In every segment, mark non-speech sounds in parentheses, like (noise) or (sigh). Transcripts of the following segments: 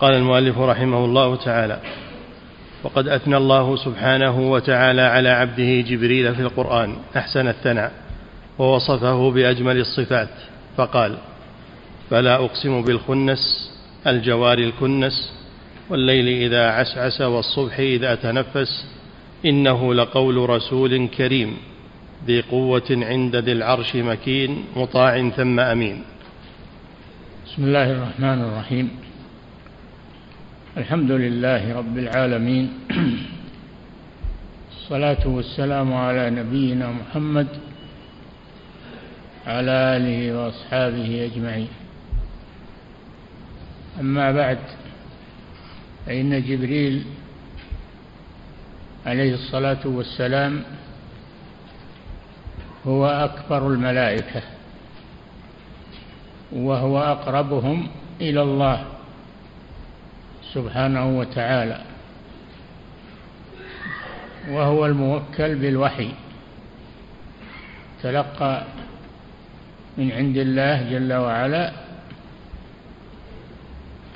قال المؤلف رحمه الله تعالى وقد أثنى الله سبحانه وتعالى على عبده جبريل في القرآن أحسن الثناء ووصفه بأجمل الصفات فقال فلا أقسم بالخنس الجوار الكنس والليل إذا عسعس والصبح إذا تنفس إنه لقول رسول كريم ذي قوة عند ذي العرش مكين مطاع ثم أمين. بسم الله الرحمن الرحيم. الحمد لله رب العالمين. الصلاة والسلام على نبينا محمد على آله وأصحابه أجمعين. أما بعد فإن جبريل عليه الصلاة والسلام هو أكبر الملائكة وهو أقربهم إلى الله. سبحانه وتعالى وهو الموكل بالوحي تلقى من عند الله جل وعلا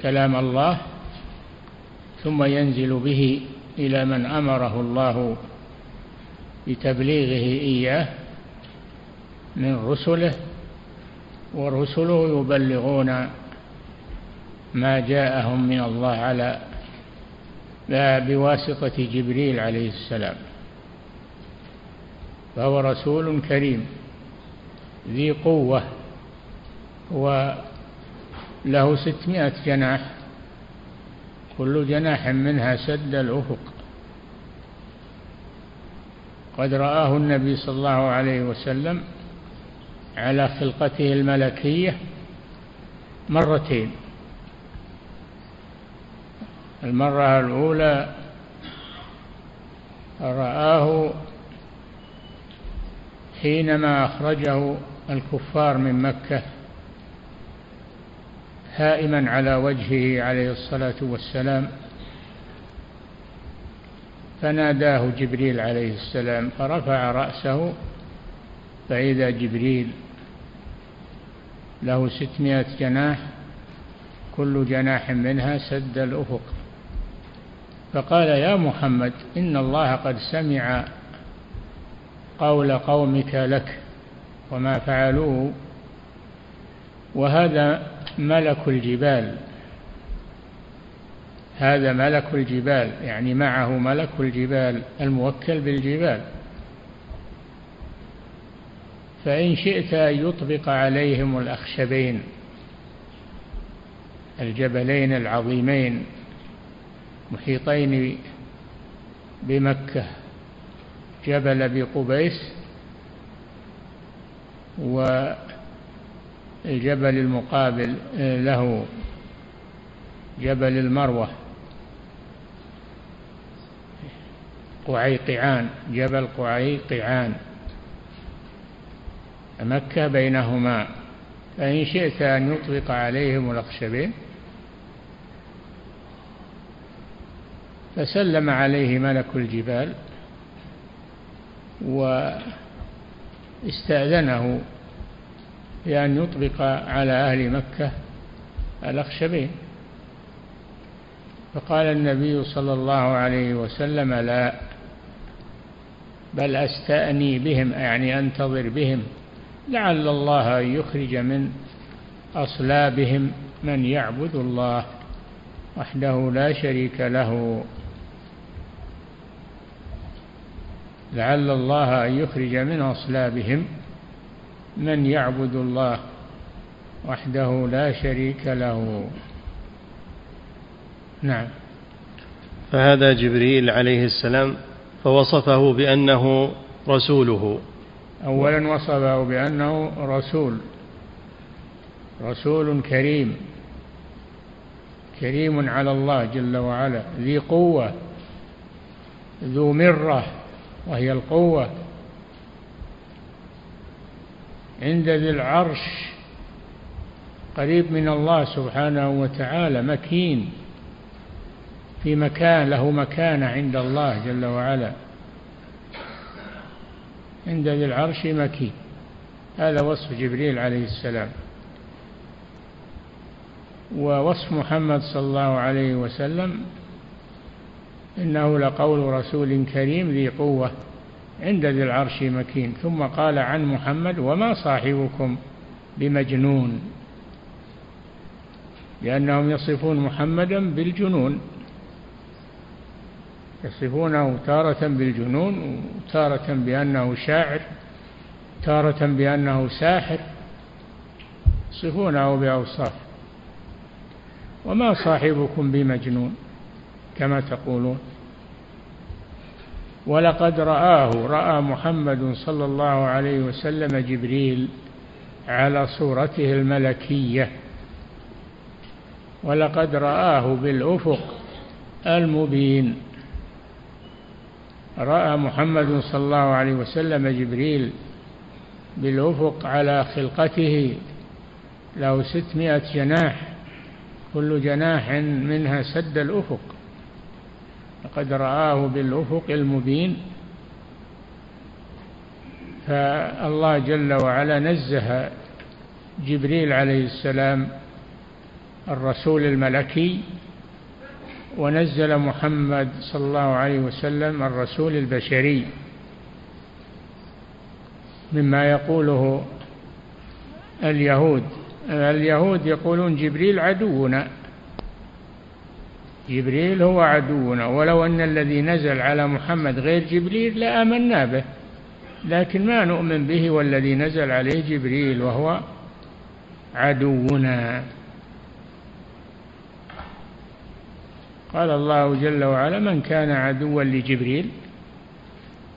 كلام الله ثم ينزل به إلى من أمره الله بتبليغه إياه من رسله ورسله يبلغون ما جاءهم من الله على بواسطة جبريل عليه السلام. فهو رسول كريم ذي قوة وله ستمائة جناح كل جناح منها سد الأفق. قد رآه النبي صلى الله عليه وسلم على خلقته الملكية مرتين. المرة الأولى رآه حينما أخرجه الكفار من مكة هائما على وجهه عليه الصلاة والسلام فناداه جبريل عليه السلام فرفع رأسه فإذا جبريل له ستمائة جناح كل جناح منها سد الأفق. فقال يا محمد إن الله قد سمع قول قومك لك وما فعلوه وهذا ملك الجبال. هذا ملك الجبال يعني معه ملك الجبال الموكل بالجبال. فإن شئت أن يطبق عليهم الأخشبين الجبلين العظيمين. محيطين بمكة جبل أبي قبيس والجبل المقابل له جبل المروة قعيقعان جبل قعيقعان. مكة بينهما فإن شئت أن يطلق عليهم الأخشبين فسلم عليه ملك الجبال واستأذنه بأن يطبق على أهل مكة الأخشبين. فقال النبي صلى الله عليه وسلم لا بل أستأني بهم يعني أنتظر بهم لعل الله أن يخرج من أصلابهم من يعبد الله وحده لا شريك له. لعل الله أن يخرج من أصلابهم من يعبد الله وحده لا شريك له. نعم. فهذا جبريل عليه السلام فوصفه بأنه رسوله. أولا وصفه بأنه رسول. رسول كريم. كريم على الله جل وعلا ذي قوة ذو مرة وهي القوة. عند ذي العرش قريب من الله سبحانه وتعالى مكين. في مكان له مكانة عند الله جل وعلا. عند ذي العرش مكين. هذا وصف جبريل عليه السلام. ووصف محمد صلى الله عليه وسلم إنه لقول رسول كريم ذي قوة عند ذي العرش مكين. ثم قال عن محمد وما صاحبكم بمجنون. لأنهم يصفون محمدا بالجنون. يصفونه تارة بالجنون وتارة بأنه شاعر تارة بأنه ساحر. يصفونه بأوصاف. وما صاحبكم بمجنون. كما تقولون. ولقد رآه رأى محمد صلى الله عليه وسلم جبريل على صورته الملكية. ولقد رآه بالأفق المبين. رأى محمد صلى الله عليه وسلم جبريل بالأفق على خلقته. له ستمائة جناح كل جناح منها سد الأفق. لقد رآه بالأفق المبين. فالله جل وعلا نزه جبريل عليه السلام الرسول الملكي ونزل محمد صلى الله عليه وسلم الرسول البشري. مما يقوله اليهود اليهود يقولون جبريل عدونا. جبريل هو عدونا ولو أن الذي نزل على محمد غير جبريل لآمنا به. لكن ما نؤمن به والذي نزل عليه جبريل وهو عدونا. قال الله جل وعلا من كان عدوا لجبريل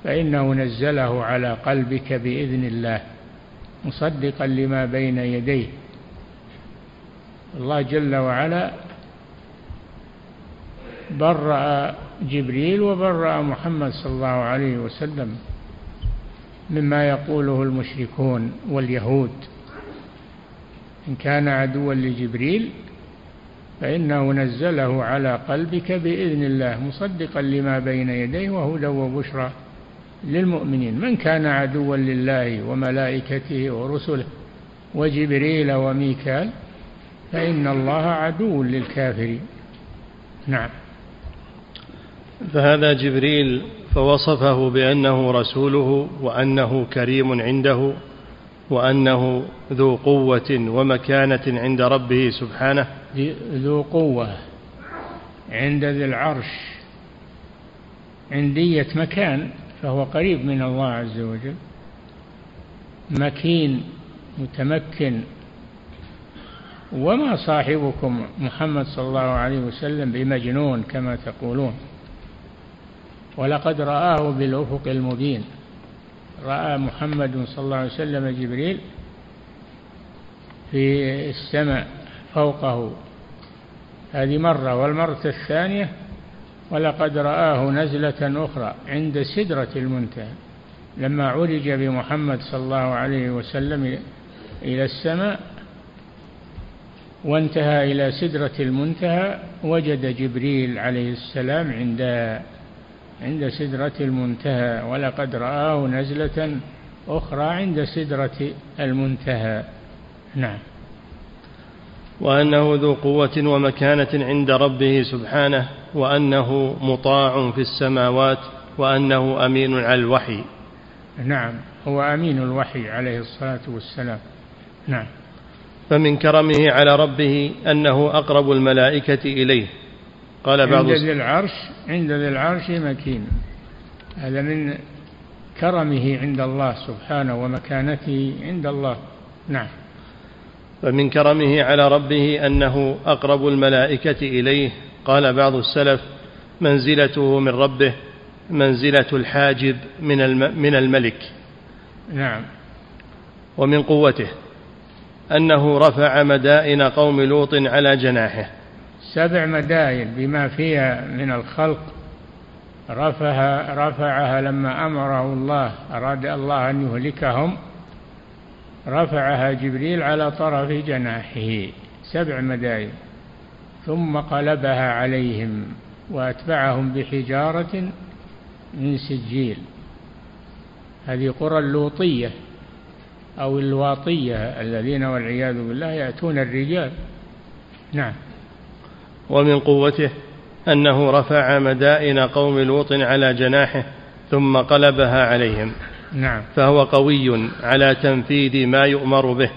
فإنه نزله على قلبك بإذن الله مصدقا لما بين يديه. الله جل وعلا برأ جبريل وبرأ محمد صلى الله عليه وسلم مما يقوله المشركون واليهود. إن كان عدوا لجبريل فإنه نزله على قلبك بإذن الله مصدقا لما بين يديه وهدى وبشرى للمؤمنين. من كان عدوا لله وملائكته ورسله وجبريل وميكال فإن الله عدو للكافرين. نعم. فهذا جبريل فوصفه بأنه رسوله وأنه كريم عنده وأنه ذو قوة ومكانة عند ربه سبحانه. ذو قوة عند ذي العرش. عندية مكان فهو قريب من الله عز وجل. مكين متمكن. وما صاحبكم محمد صلى الله عليه وسلم بمجنون كما تقولون. ولقد رآه بالأفق المبين. رأى محمد صلى الله عليه وسلم جبريل في السماء فوقه. هذه مرة والمرة الثانية ولقد رآه نزلة أخرى عند سدرة المنتهى لما عرج بمحمد صلى الله عليه وسلم إلى السماء وانتهى إلى سدرة المنتهى وجد جبريل عليه السلام عند عند سدرة المنتهى ولقد رآه نزلة أخرى عند سدرة المنتهى. نعم. وأنه ذو قوة ومكانة عند ربه سبحانه وأنه مطاع في السماوات وأنه أمين على الوحي. نعم هو أمين الوحي عليه الصلاة والسلام. نعم. فمن كرمه على ربه أنه أقرب الملائكة إليه. قال بعض عند ذي العرش عند ذي العرش مكين. هذا من كرمه عند الله سبحانه ومكانته عند الله. نعم. فمن كرمه على ربه أنه أقرب الملائكة إليه. قال بعض السلف منزلته من ربه منزلة الحاجب من من الملك. نعم. ومن قوته أنه رفع مدائن قوم لوط على جناحه. سبع مدائن بما فيها من الخلق. رفعها رفعها لما أمره الله أراد الله أن يهلكهم. رفعها جبريل على طرف جناحه. سبع مدائن ثم قلبها عليهم وأتبعهم بحجارة من سجيل. هذه قرى اللوطية أو الواطية الذين والعياذ بالله يأتون الرجال. نعم. ومن قوته أنه رفع مدائن قوم لوط على جناحه ثم قلبها عليهم. نعم. فهو قوي على تنفيذ ما يؤمر به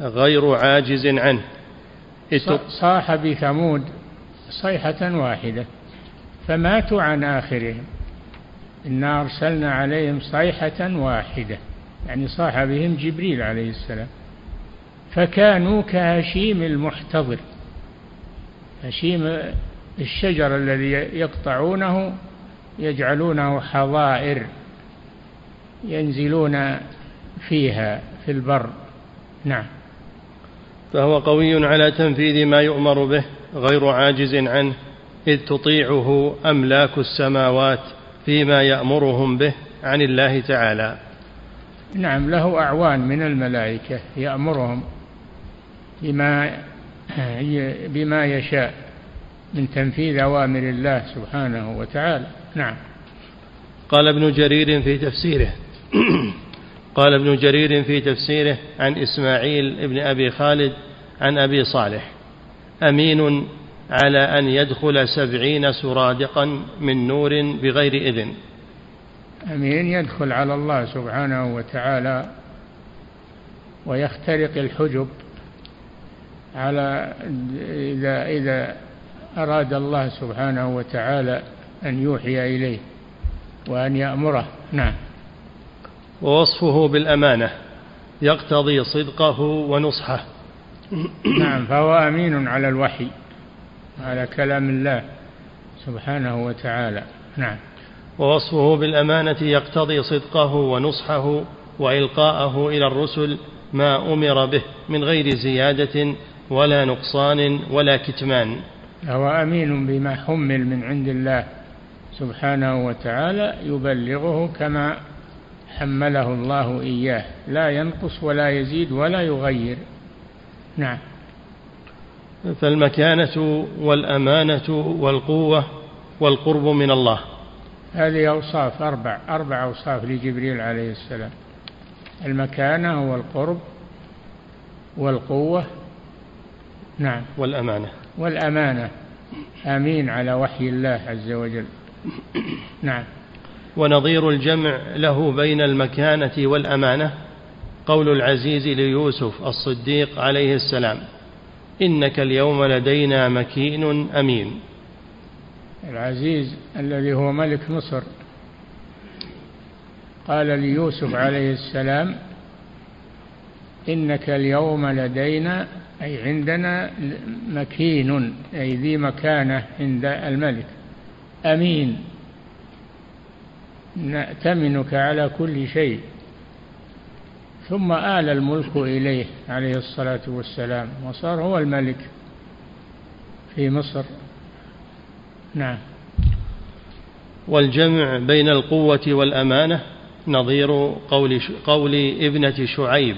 غير عاجز عنه. صاح بثمود صيحة واحدة. فماتوا عن آخرهم. إنا أرسلنا عليهم صيحة واحدة. يعني صاح بهم جبريل عليه السلام. فكانوا كهشيم المحتضر. هشيم الشجر الذي يقطعونه يجعلونه حظائر ينزلون فيها في البر. نعم. فهو قوي على تنفيذ ما يؤمر به غير عاجز عنه إذ تطيعه أملاك السماوات فيما يأمرهم به عن الله تعالى. نعم له أعوان من الملائكة يأمرهم بما بما يشاء من تنفيذ أوامر الله سبحانه وتعالى. نعم. قال ابن جرير في تفسيره. (clears throat) قال ابن جرير في تفسيره عن إسماعيل بن أبي خالد عن أبي صالح. أمين على أن يدخل سبعين سرادقا من نور بغير إذن. أمين يدخل على الله سبحانه وتعالى ويخترق الحجب على إذا إذا أراد الله سبحانه وتعالى أن يوحي إليه وأن يأمره. نعم. ووصفه بالأمانة يقتضي صدقه ونصحه. (coughs) نعم فهو أمين على الوحي على كلام الله سبحانه وتعالى. نعم. ووصفه بالأمانة يقتضي صدقه ونصحه وإلقاءه إلى الرسل ما أمر به من غير زيادة ولا نقصان ولا كتمان. هو أمين بما حمل من عند الله سبحانه وتعالى يبلغه كما حمله الله إياه. لا ينقص ولا يزيد ولا يغير. نعم. فالمكانة والأمانة والقوة والقرب من الله. هذه أوصاف أربع أربع أوصاف لجبريل عليه السلام. المكانة والقرب والقوة نعم. والأمانة. والأمانة. أمين على وحي الله عز وجل. نعم. ونظير الجمع له بين المكانة والأمانة. قول العزيز ليوسف الصديق عليه السلام إنك اليوم لدينا مكين أمين. العزيز الذي هو ملك مصر. قال ليوسف عليه السلام إنك اليوم لدينا أي عندنا مكين أي ذي مكانة عند الملك. أمين. نأتمنك على كل شيء. ثم آل الملك إليه عليه الصلاة والسلام وصار هو الملك في مصر. نعم. والجمع بين القوة والأمانة نظير قول, قول ابنة شعيب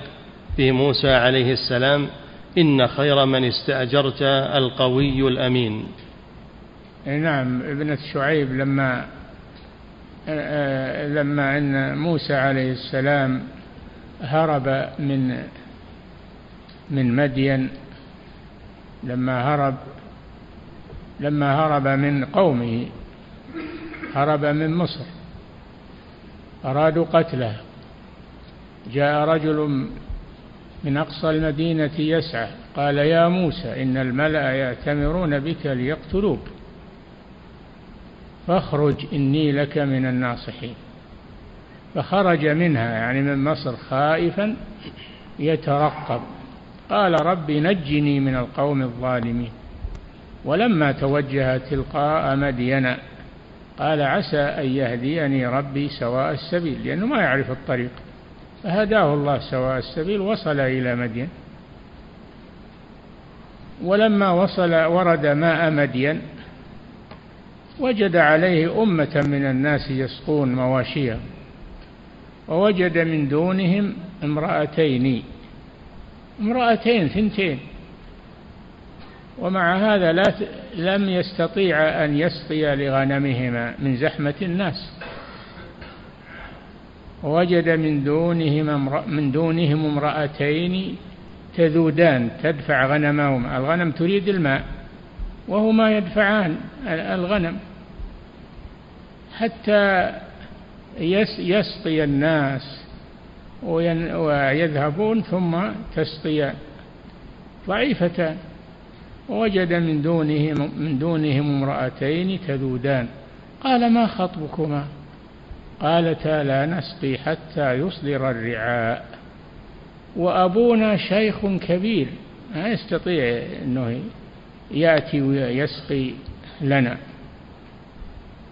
في موسى عليه السلام إن خير من استأجرت القوي الأمين. نعم ابنة شعيب لما لما أن موسى عليه السلام هرب من من مدين لما هرب لما هرب من قومه هرب من مصر أرادوا قتله جاء رجل من أقصى المدينة يسعى. قال يا موسى إن الملأ يأتمرون بك ليقتلوك. فاخرج إني لك من الناصحين. فخرج منها يعني من مصر خائفا يترقب. قال رب نجني من القوم الظالمين. ولما توجه تلقاء مدين قال عسى أن يهديني ربي سواء السبيل لأنه ما يعرف الطريق. فهداه الله سواء السبيل وصل إلى مدين. ولما وصل ورد ماء مدين وجد عليه أمة من الناس يسقون مواشيهم ووجد من دونهم امرأتين امرأتين ثنتين. ومع هذا لا لم يستطيع أن يسقي لغنمهما من زحمة الناس. ووجد من دونهم من دونهم امرأتين تذودان تدفع غنمهما الغنم تريد الماء وهما يدفعان الغنم. حتى يسقي الناس ويذهبون ثم تسقيان. ضعيفتان. ووجد من دونهم من دونهم امرأتين تذودان. قال ما خطبكما؟ قالتا لا نسقي حتى يصدر الرعاء. وأبونا شيخ كبير ما يستطيع أنه يأتي ويسقي لنا.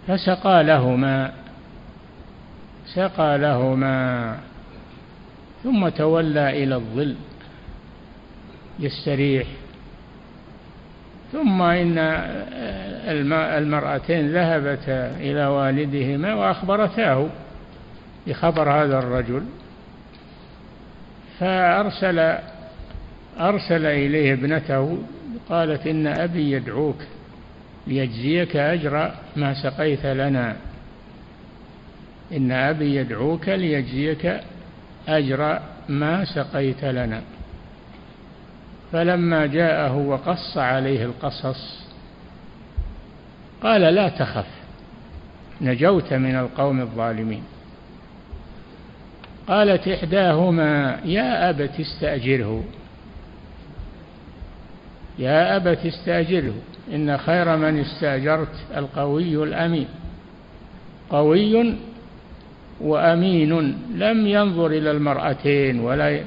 فسقى لهما سقى لهما ثم تولى إلى الظل يستريح ثم إن المرأتين ذهبتا إلى والدهما وأخبرتاه بخبر هذا الرجل فأرسل أرسل إليه ابنته قالت إن أبي يدعوك ليجزيك أجر ما سقيت لنا. إن أبي يدعوك ليجزيك أجر ما سقيت لنا. فلما جاءه وقص عليه القصص قال لا تخف نجوت من القوم الظالمين. قالت إحداهما يا أبت استأجره. يا أبت استأجره إن خير من استأجرت القوي الأمين. قوي وأمين لم ينظر إلى المرأتين ولا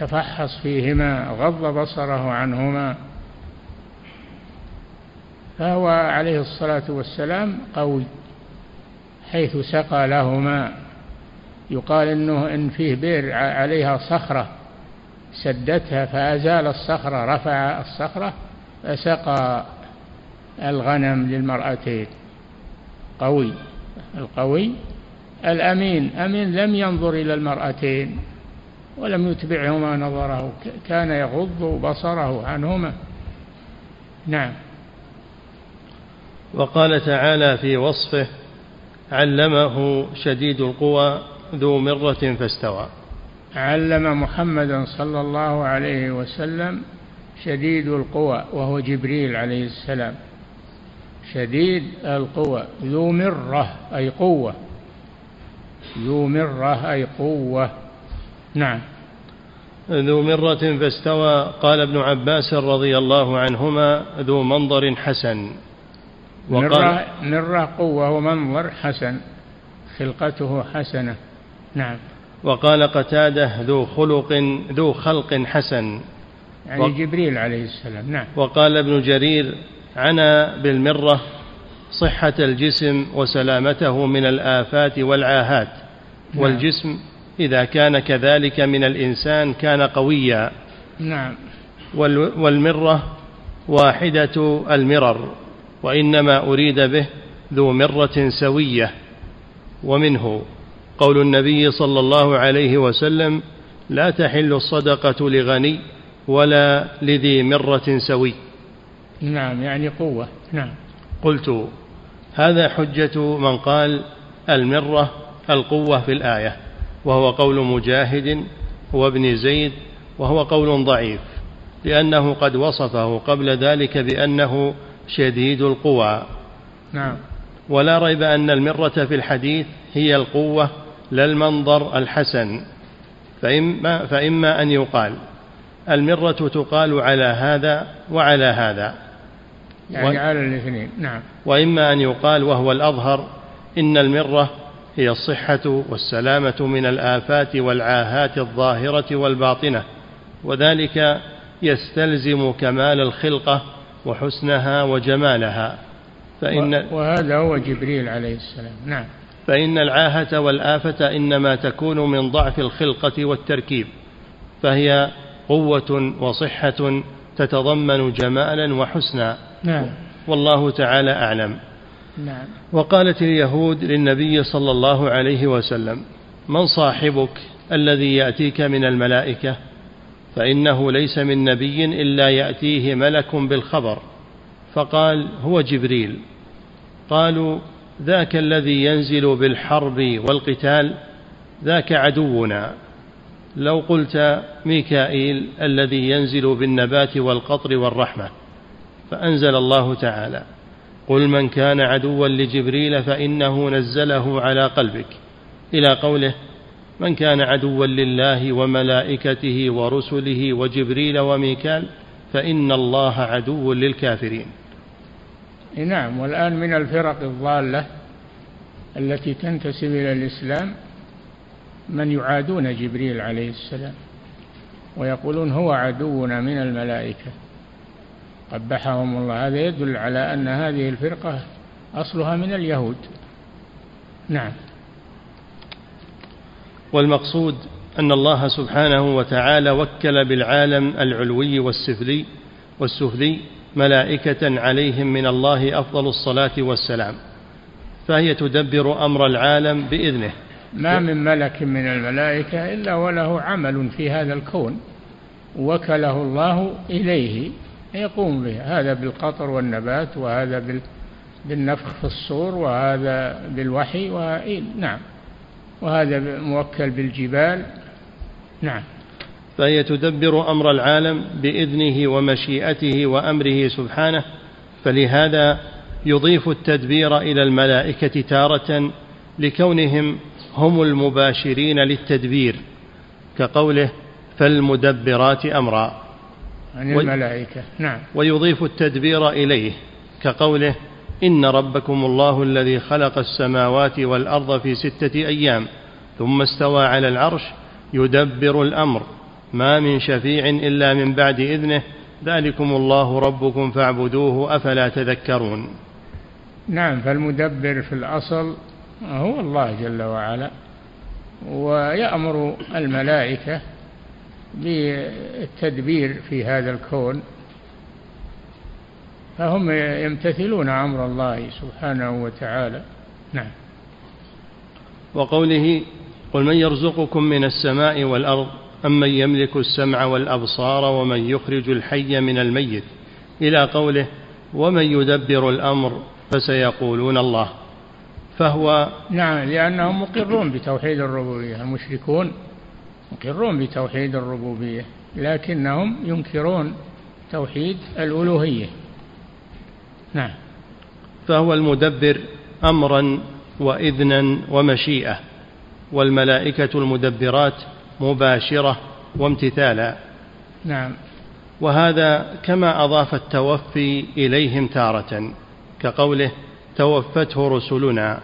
تفحص فيهما غض بصره عنهما. فهو عليه الصلاة والسلام قوي حيث سقى لهما. يقال إنه إن فيه بئر عليها صخرة سدتها فأزال الصخرة رفع الصخرة فسقى الغنم للمرأتين. قوي القوي. الأمين أمين لم ينظر إلى المرأتين. ولم يتبعهما نظره. كان يغض بصره عنهما. نعم. وقال تعالى في وصفه علمه شديد القوى ذو مرة فاستوى. علم محمدا صلى الله عليه وسلم شديد القوى وهو جبريل عليه السلام. شديد القوى ذو مرة أي قوة. ذو مرة أي قوة. نعم. ذو مرة فاستوى قال ابن عباس رضي الله عنهما ذو منظر حسن. مرة, مرة قوة ومنظر حسن خلقته حسنة. نعم. وقال قتادة ذو خلق ذو خلق حسن. يعني و... جبريل عليه السلام نعم. وقال ابن جرير عنا بالمرة صحة الجسم وسلامته من الآفات والعاهات. نعم. والجسم إذا كان كذلك من الإنسان كان قويا. نعم. والمرة واحدة المرر وإنما أريد به ذو مرة سوية ومنه. قول النبي صلى الله عليه وسلم لا تحل الصدقة لغني ولا لذي مرة سوي. نعم يعني قوة. نعم. قلت هذا حجة من قال المرة القوة في الآية. وهو قول مجاهد وابن زيد وهو قول ضعيف لأنه قد وصفه قبل ذلك بأنه شديد القوى. نعم. ولا ريب أن المرة في الحديث هي القوة لا المنظر الحسن. فإما, فإما أن يقال المرة تقال على هذا وعلى هذا. يعني و... على الاثنين. نعم. وإما أن يقال وهو الأظهر إن المرة هي الصحة والسلامة من الآفات والعاهات الظاهرة والباطنة وذلك يستلزم كمال الخلقة وحسنها وجمالها. فإن وهذا هو جبريل عليه السلام. نعم. فإن العاهة والآفة إنما تكون من ضعف الخلقة والتركيب فهي قوة وصحة تتضمن جمالا وحسنا. نعم. والله تعالى أعلم. نعم. وقالت اليهود للنبي صلى الله عليه وسلم من صاحبك الذي يأتيك من الملائكة؟ فإنه ليس من نبي إلا يأتيه ملك بالخبر. فقال هو جبريل. قالوا ذاك الذي ينزل بالحرب والقتال ذاك عدونا. لو قلت ميكائيل الذي ينزل بالنبات والقطر والرحمة. فأنزل الله تعالى. قل من كان عدوا لجبريل فإنه نزله على قلبك. إلى قوله من كان عدوا لله وملائكته ورسله وجبريل وميكال فإن الله عدو للكافرين. نعم والآن من الفرق الضالة التي تنتسب إلى الإسلام من يعادون جبريل عليه السلام ويقولون هو عدونا من الملائكة. قبحهم الله. هذا يدل على أن هذه الفرقة أصلها من اليهود. نعم. والمقصود أن الله سبحانه وتعالى وكل بالعالم العلوي والسفلي والسفلي ملائكة عليهم من الله أفضل الصلاة والسلام فهي تدبر أمر العالم بإذنه. ما من ملك من الملائكة إلا وله عمل في هذا الكون وكله الله إليه. يقوم به. هذا بالقطر والنبات وهذا بالنفخ في الصور وهذا بالوحي نعم. وهذا موكل بالجبال. نعم. فهي تدبر أمر العالم بإذنه ومشيئته وأمره سبحانه فلهذا يضيف التدبير إلى الملائكة تارة لكونهم هم المباشرين للتدبير كقوله فالمدبرات أمرا. عن الملائكة. نعم. ويضيف التدبير إليه كقوله إن ربكم الله الذي خلق السماوات والأرض في ستة أيام ثم استوى على العرش يدبر الأمر. ما من شفيع إلا من بعد إذنه. ذلكم الله ربكم فاعبدوه أفلا تذكرون. نعم فالمدبر في الأصل هو الله جل وعلا ويأمر الملائكة بالتدبير في هذا الكون فهم يمتثلون أمر الله سبحانه وتعالى. نعم. وقوله قل من يرزقكم من السماء والأرض امن يملك السمع والأبصار ومن يخرج الحي من الميت؟ إلى قوله ومن يدبر الأمر فسيقولون الله. فهو نعم لأنهم مقرون بتوحيد الربوبية المشركون مقرون بتوحيد الربوبية لكنهم ينكرون توحيد الألوهية. نعم. فهو المدبر امرا واذنا ومشيئة والملائكة المدبرات مباشرة وامتثالا. نعم. وهذا كما أضاف التوفي إليهم تارة كقوله توفته رسلنا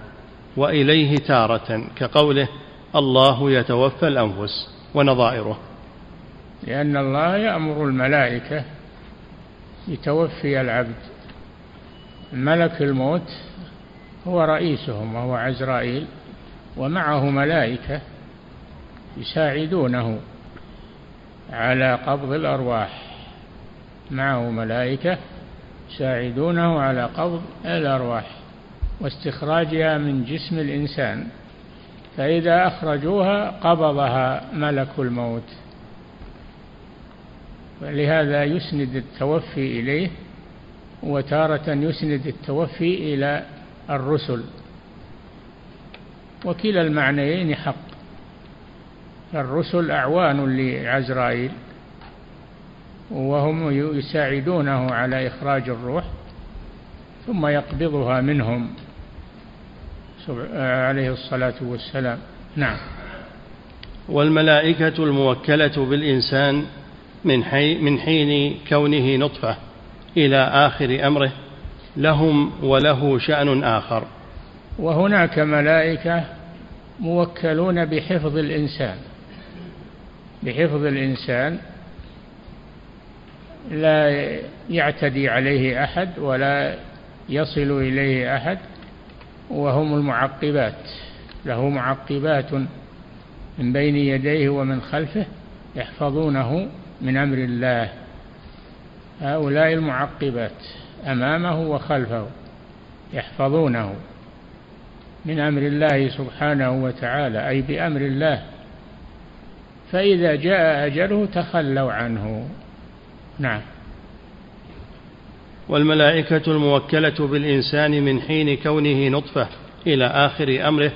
وإليه تارة كقوله الله يتوفى الأنفس. ونظائره. لأن الله يأمر الملائكة بتوفي العبد. ملك الموت هو رئيسهم وهو عزرائيل ومعه ملائكة يساعدونه على قبض الأرواح. معه ملائكة يساعدونه على قبض الأرواح واستخراجها من جسم الإنسان. فإذا أخرجوها قبضها ملك الموت. ولهذا يسند التوفي إليه وتارة يسند التوفي إلى الرسل. وكلا المعنيين حق الرسل أعوان لعزرائيل وهم يساعدونه على إخراج الروح ثم يقبضها منهم. عليه الصلاة والسلام. نعم. والملائكة الموكلة بالإنسان من, حي من حين كونه نطفة إلى آخر أمره لهم وله شأن آخر. وهناك ملائكة موكلون بحفظ الإنسان. بحفظ الإنسان لا يعتدي عليه أحد ولا يصل إليه أحد. وهم المعقبات. له معقبات من بين يديه ومن خلفه يحفظونه من أمر الله. هؤلاء المعقبات أمامه وخلفه يحفظونه من أمر الله سبحانه وتعالى أي بأمر الله. فإذا جاء أجله تخلوا عنه. نعم. والملائكة الموكلة بالإنسان من حين كونه نطفة إلى آخر أمره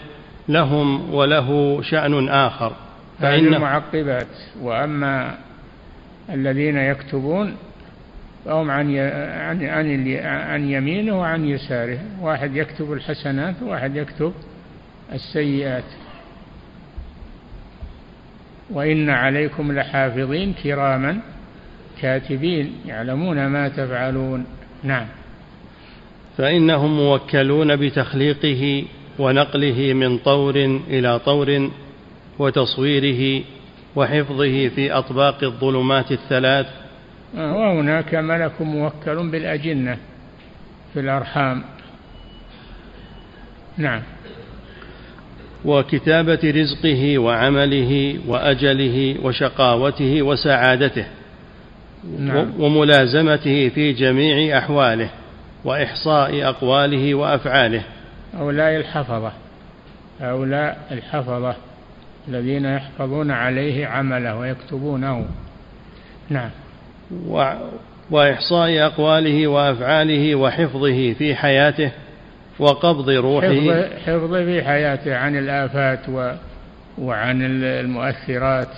لهم وله شأن آخر. هذه المعقبات. وأما الذين يكتبون فهم عن عن عن عن يمينه وعن يساره. واحد يكتب الحسنات وواحد يكتب السيئات. وإن عليكم لحافظين كراما كاتبين يعلمون ما تفعلون. نعم. فإنهم موكلون بتخليقه ونقله من طور إلى طور وتصويره وحفظه في أطباق الظلمات الثلاث. وهناك ملك موكل بالأجنة في الأرحام. نعم. وكتابة رزقه وعمله وأجله وشقاوته وسعادته. نعم. وملازمته في جميع أحواله وإحصاء أقواله وأفعاله. هؤلاء الحفظة هؤلاء الحفظة الذين يحفظون عليه عمله ويكتبونه. نعم. و وإحصاء أقواله وأفعاله وحفظه في حياته وقبض روحه. حفظ, حفظ في حياته عن الآفات و وعن المؤثرات.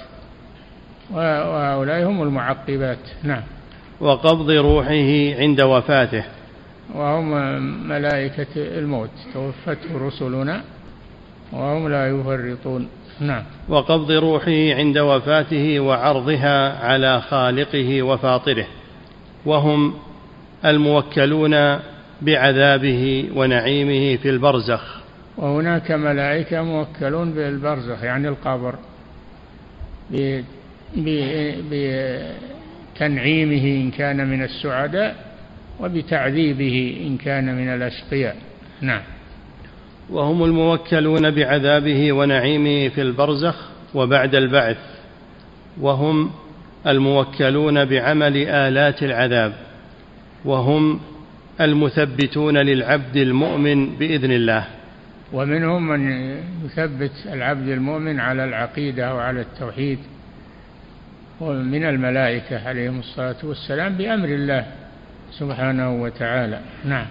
وهؤلاء هم المعقبات. نعم. وقبض روحه عند وفاته. وهم ملائكة الموت. توفته رسلنا وهم لا يفرطون. نعم. وقبض روحه عند وفاته وعرضها على خالقه وفاطره. وهم الموكلون بعذابه ونعيمه في البرزخ. وهناك ملائكة موكلون بالبرزخ يعني القبر. بتنعيمه إن كان من السعداء وبتعذيبه إن كان من الأشقياء. نعم. وهم الموكلون بعذابه ونعيمه في البرزخ وبعد البعث وهم الموكلون بعمل آلات العذاب وهم المثبتون للعبد المؤمن بإذن الله. ومنهم من يثبت العبد المؤمن على العقيدة وعلى التوحيد ومن الملائكة عليهم الصلاة والسلام بأمر الله سبحانه وتعالى. نعم.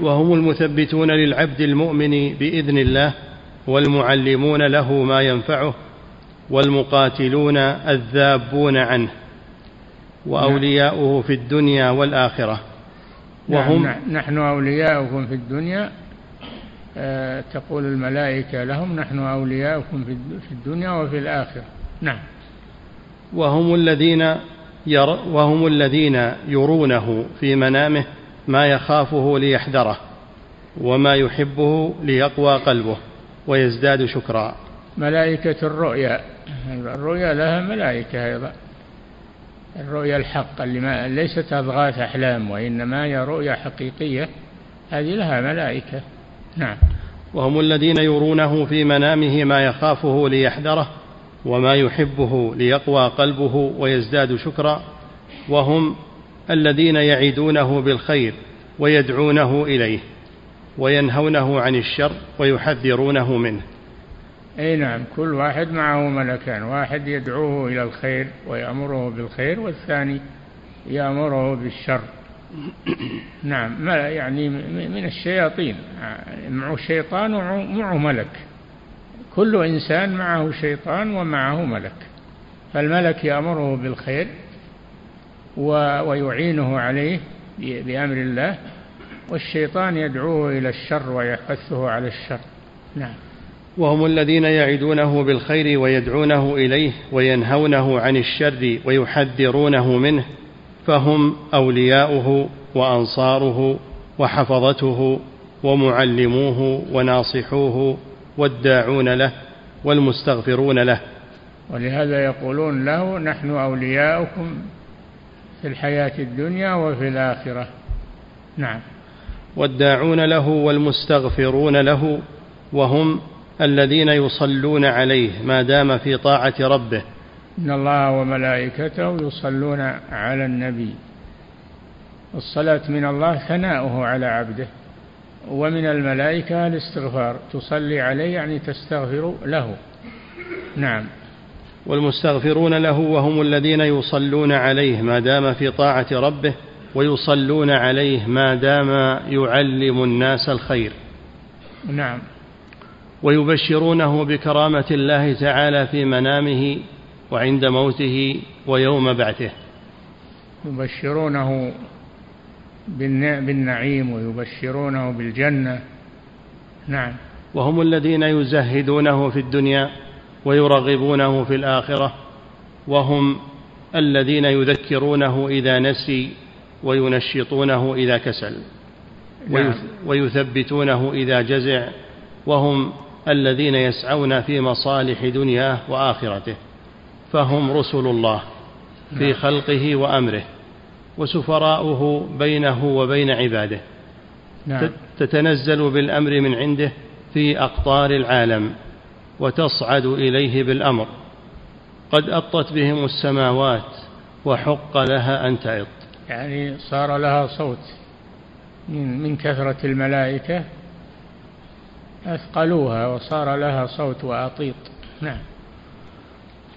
وهم المثبتون للعبد المؤمن بإذن الله والمعلمون له ما ينفعه والمقاتلون الذابون عنه وأولياؤه في الدنيا والآخرة. وهم نعم. نحن أولياؤكم في الدنيا آه تقول الملائكة لهم نحن أولياؤكم في الدنيا وفي الآخرة. نعم. وهم الذين ير وهم الذين يرونه في منامه ما يخافه ليحذره وما يحبه ليقوى قلبه ويزداد شكرا. ملائكة الرؤيا الرؤيا لها ملائكة أيضا. الرؤيا الحق اللي ما ليست أضغاث أحلام وإنما هي رؤيا حقيقية هذه لها ملائكة. نعم. وهم الذين يرونه في منامه ما يخافه ليحذره وما يحبه ليقوى قلبه ويزداد شكرا وهم الذين يعدونه بالخير ويدعونه إليه وينهونه عن الشر ويحذرونه منه. أي نعم كل واحد معه ملكان واحد يدعوه إلى الخير ويأمره بالخير والثاني يأمره بالشر. نعم يعني من الشياطين معه شيطان ومعه ملك. كل إنسان معه شيطان ومعه ملك فالملك يأمره بالخير ويعينه عليه بأمر الله والشيطان يدعوه إلى الشر ويحثه على الشر. نعم. وهم الذين يعدونه بالخير ويدعونه إليه وينهونه عن الشر ويحذرونه منه فهم أولياؤه وأنصاره وحفظته ومعلموه وناصحوه والداعون له والمستغفرون له. ولهذا يقولون له نحن أولياؤكم في الحياة الدنيا وفي الآخرة. نعم. والداعون له والمستغفرون له وهم الذين يصلون عليه ما دام في طاعة ربه. إن الله وملائكته يصلون على النبي. الصلاة من الله ثناؤه على عبده. ومن الملائكة الاستغفار. تصلي عليه يعني تستغفر له. نعم. والمستغفرون له وهم الذين يصلون عليه ما دام في طاعة ربه ويصلون عليه ما دام يعلم الناس الخير. نعم. ويبشرونه بكرامة الله تعالى في منامه وعند موته ويوم بعثه. يبشرونه بالنعيم ويبشرونه بالجنة نعم وهم الذين يزهدونه في الدنيا ويرغبونه في الآخرة وهم الذين يذكرونه إذا نسي وينشطونه إذا كسل نعم. ويثبتونه إذا جزع وهم الذين يسعون في مصالح دنياه وآخرته فهم رسل الله في نعم. خلقه وأمره وسفراؤه بينه وبين عباده. نعم. تتنزل بالأمر من عنده في أقطار العالم وتصعد إليه بالأمر. قد أطت بهم السماوات وحق لها أن تعط. يعني صار لها صوت من, من كثرة الملائكة أثقلوها وصار لها صوت وأطيط. نعم.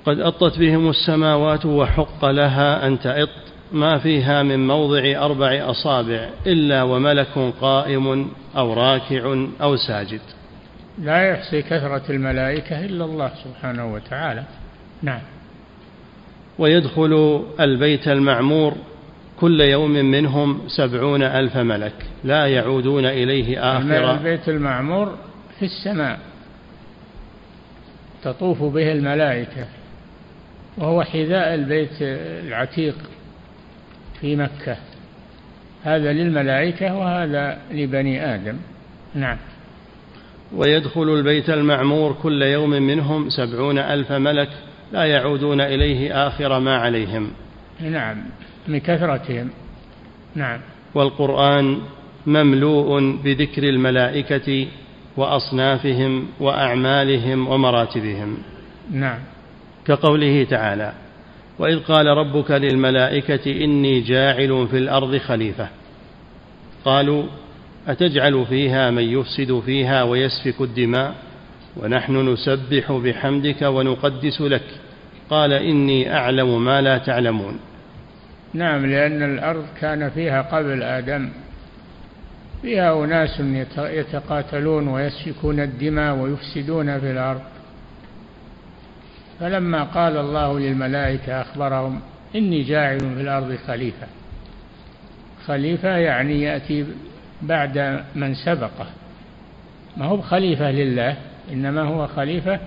قد أطت بهم السماوات وحق لها أن تعط. ما فيها من موضع أربع أصابع إلا وملك قائم أو راكع أو ساجد. لا يحصي كثرة الملائكة إلا الله سبحانه وتعالى. نعم. ويدخل البيت المعمور كل يوم منهم سبعون ألف ملك لا يعودون إليه آخر البيت المعمور في السماء تطوف به الملائكة وهو حذاء البيت العتيق. في مكة. هذا للملائكة وهذا لبني آدم. نعم. ويدخل البيت المعمور كل يوم منهم سبعون ألف ملك لا يعودون إليه آخر ما عليهم. نعم. من كثرتهم. نعم. والقرآن مملوء بذكر الملائكة وأصنافهم وأعمالهم ومراتبهم. نعم. كقوله تعالى وإذ قال ربك للملائكة إني جاعل في الأرض خليفة. قالوا أتجعل فيها من يفسد فيها ويسفك الدماء ونحن نسبح بحمدك ونقدس لك. قال إني أعلم ما لا تعلمون. نعم لأن الأرض كان فيها قبل آدم. فيها أناس يتقاتلون ويسفكون الدماء ويفسدون في الأرض. فلما قال الله للملائكة أخبرهم إني جاعل في الأرض خليفة. خليفة يعني يأتي بعد من سبقه. ما هو خليفة لله إنما هو خليفة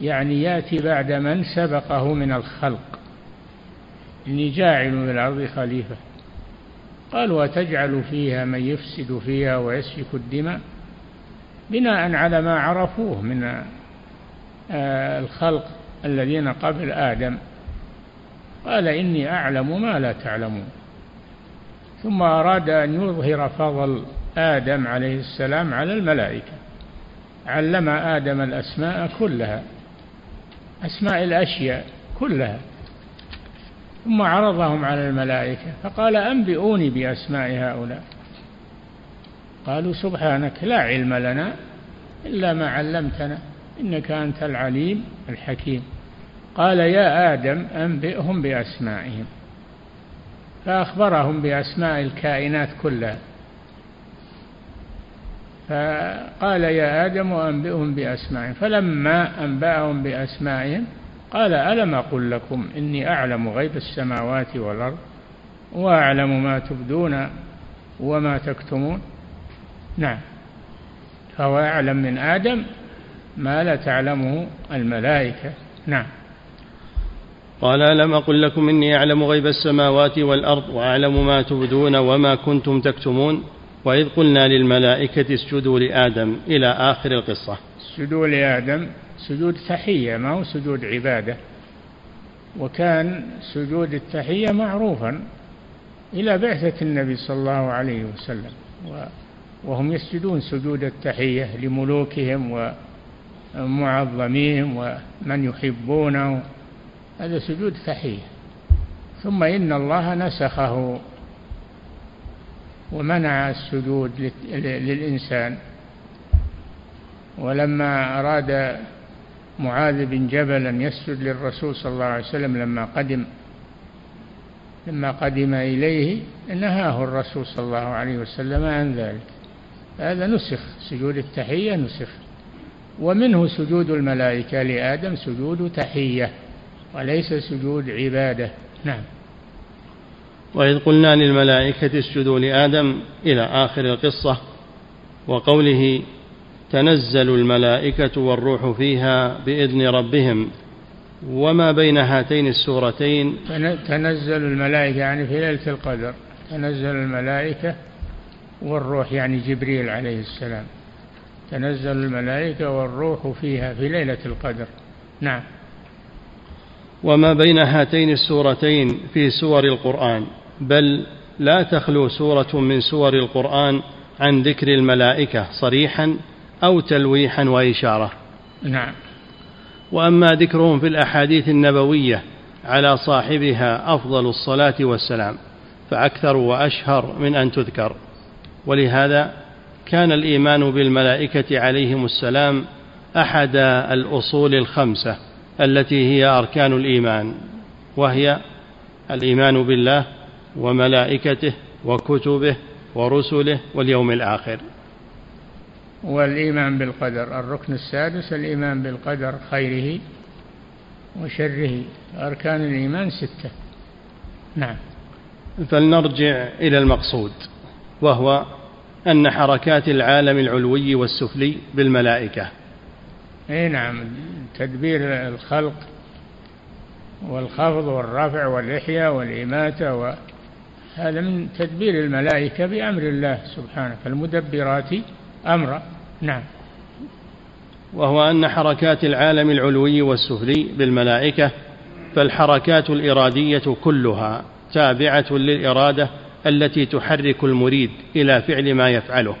يعني يأتي بعد من سبقه من الخلق. إني جاعل في الأرض خليفة. قالوا وتجعل فيها من يفسد فيها ويسفك الدماء بناء على ما عرفوه من آه، الخلق. الذين قبل آدم قال إني أعلم ما لا تعلمون. ثم أراد أن يظهر فضل آدم عليه السلام على الملائكة. علم آدم الأسماء كلها أسماء الأشياء كلها. ثم عرضهم على الملائكة فقال أنبئوني بأسماء هؤلاء. قالوا سبحانك لا علم لنا إلا ما علمتنا. إنك أنت العليم الحكيم. قال يا آدم أنبئهم بأسمائهم. فأخبرهم بأسماء الكائنات كلها. فقال يا آدم أنبئهم بأسمائهم. فلما أنبأهم بأسمائهم قال ألم أقل لكم إني أعلم غيب السماوات والأرض وأعلم ما تبدون وما تكتمون؟ نعم. فهو أعلم من آدم ما لا تعلمه الملائكة. نعم. قال ألم أقل لكم إني أعلم غيب السماوات والأرض وأعلم ما تبدون وما كنتم تكتمون؟ وإذ قلنا للملائكة اسجدوا لآدم إلى آخر القصة. اسجدوا لآدم سجود تحية ما هو سجود عبادة؟ وكان سجود التحية معروفا إلى بعثة النبي صلى الله عليه وسلم وهم يسجدون سجود التحية لملوكهم ومعظميهم ومن يحبونه. هذا سجود تحية ثم إن الله نسخه ومنع السجود للإنسان. ولما أراد معاذ بن جبل أن يسجد للرسول صلى الله عليه وسلم لما قدم لما قدم إليه نهاه الرسول صلى الله عليه وسلم عن ذلك. هذا نسخ سجود التحية نسخ. ومنه سجود الملائكة لآدم سجود تحية وليس سجود عبادة. نعم. وإذ قلنا للملائكة اسجدوا لآدم إلى آخر القصة وقوله تنزل الملائكة والروح فيها بإذن ربهم وما بين هاتين السورتين؟ تنزل الملائكة يعني في ليلة القدر تنزل الملائكة والروح يعني جبريل عليه السلام. تنزل الملائكة والروح فيها في ليلة القدر. نعم. وما بين هاتين السورتين في سور القرآن بل لا تخلو سورة من سور القرآن عن ذكر الملائكة صريحا أو تلويحا وإشارة. نعم. وأما ذكرهم في الأحاديث النبوية على صاحبها أفضل الصلاة والسلام فأكثر وأشهر من أن تذكر. ولهذا كان الإيمان بالملائكة عليهم السلام أحد الأصول الخمسة التي هي أركان الإيمان وهي الإيمان بالله وملائكته وكتبه ورسله واليوم الآخر. والإيمان بالقدر الركن السادس الإيمان بالقدر خيره وشره. أركان الإيمان ستة. نعم. فلنرجع إلى المقصود وهو أن حركات العالم العلوي والسفلي بالملائكة. أي نعم تدبير الخلق والخفض والرفع والإحياء والإماتة وهذا من تدبير الملائكة بأمر الله سبحانه فالمدبرات أمرا نعم. وهو أن حركات العالم العلوي والسفلي بالملائكة فالحركات الإرادية كلها تابعة للإرادة التي تحرك المريد إلى فعل ما يفعله.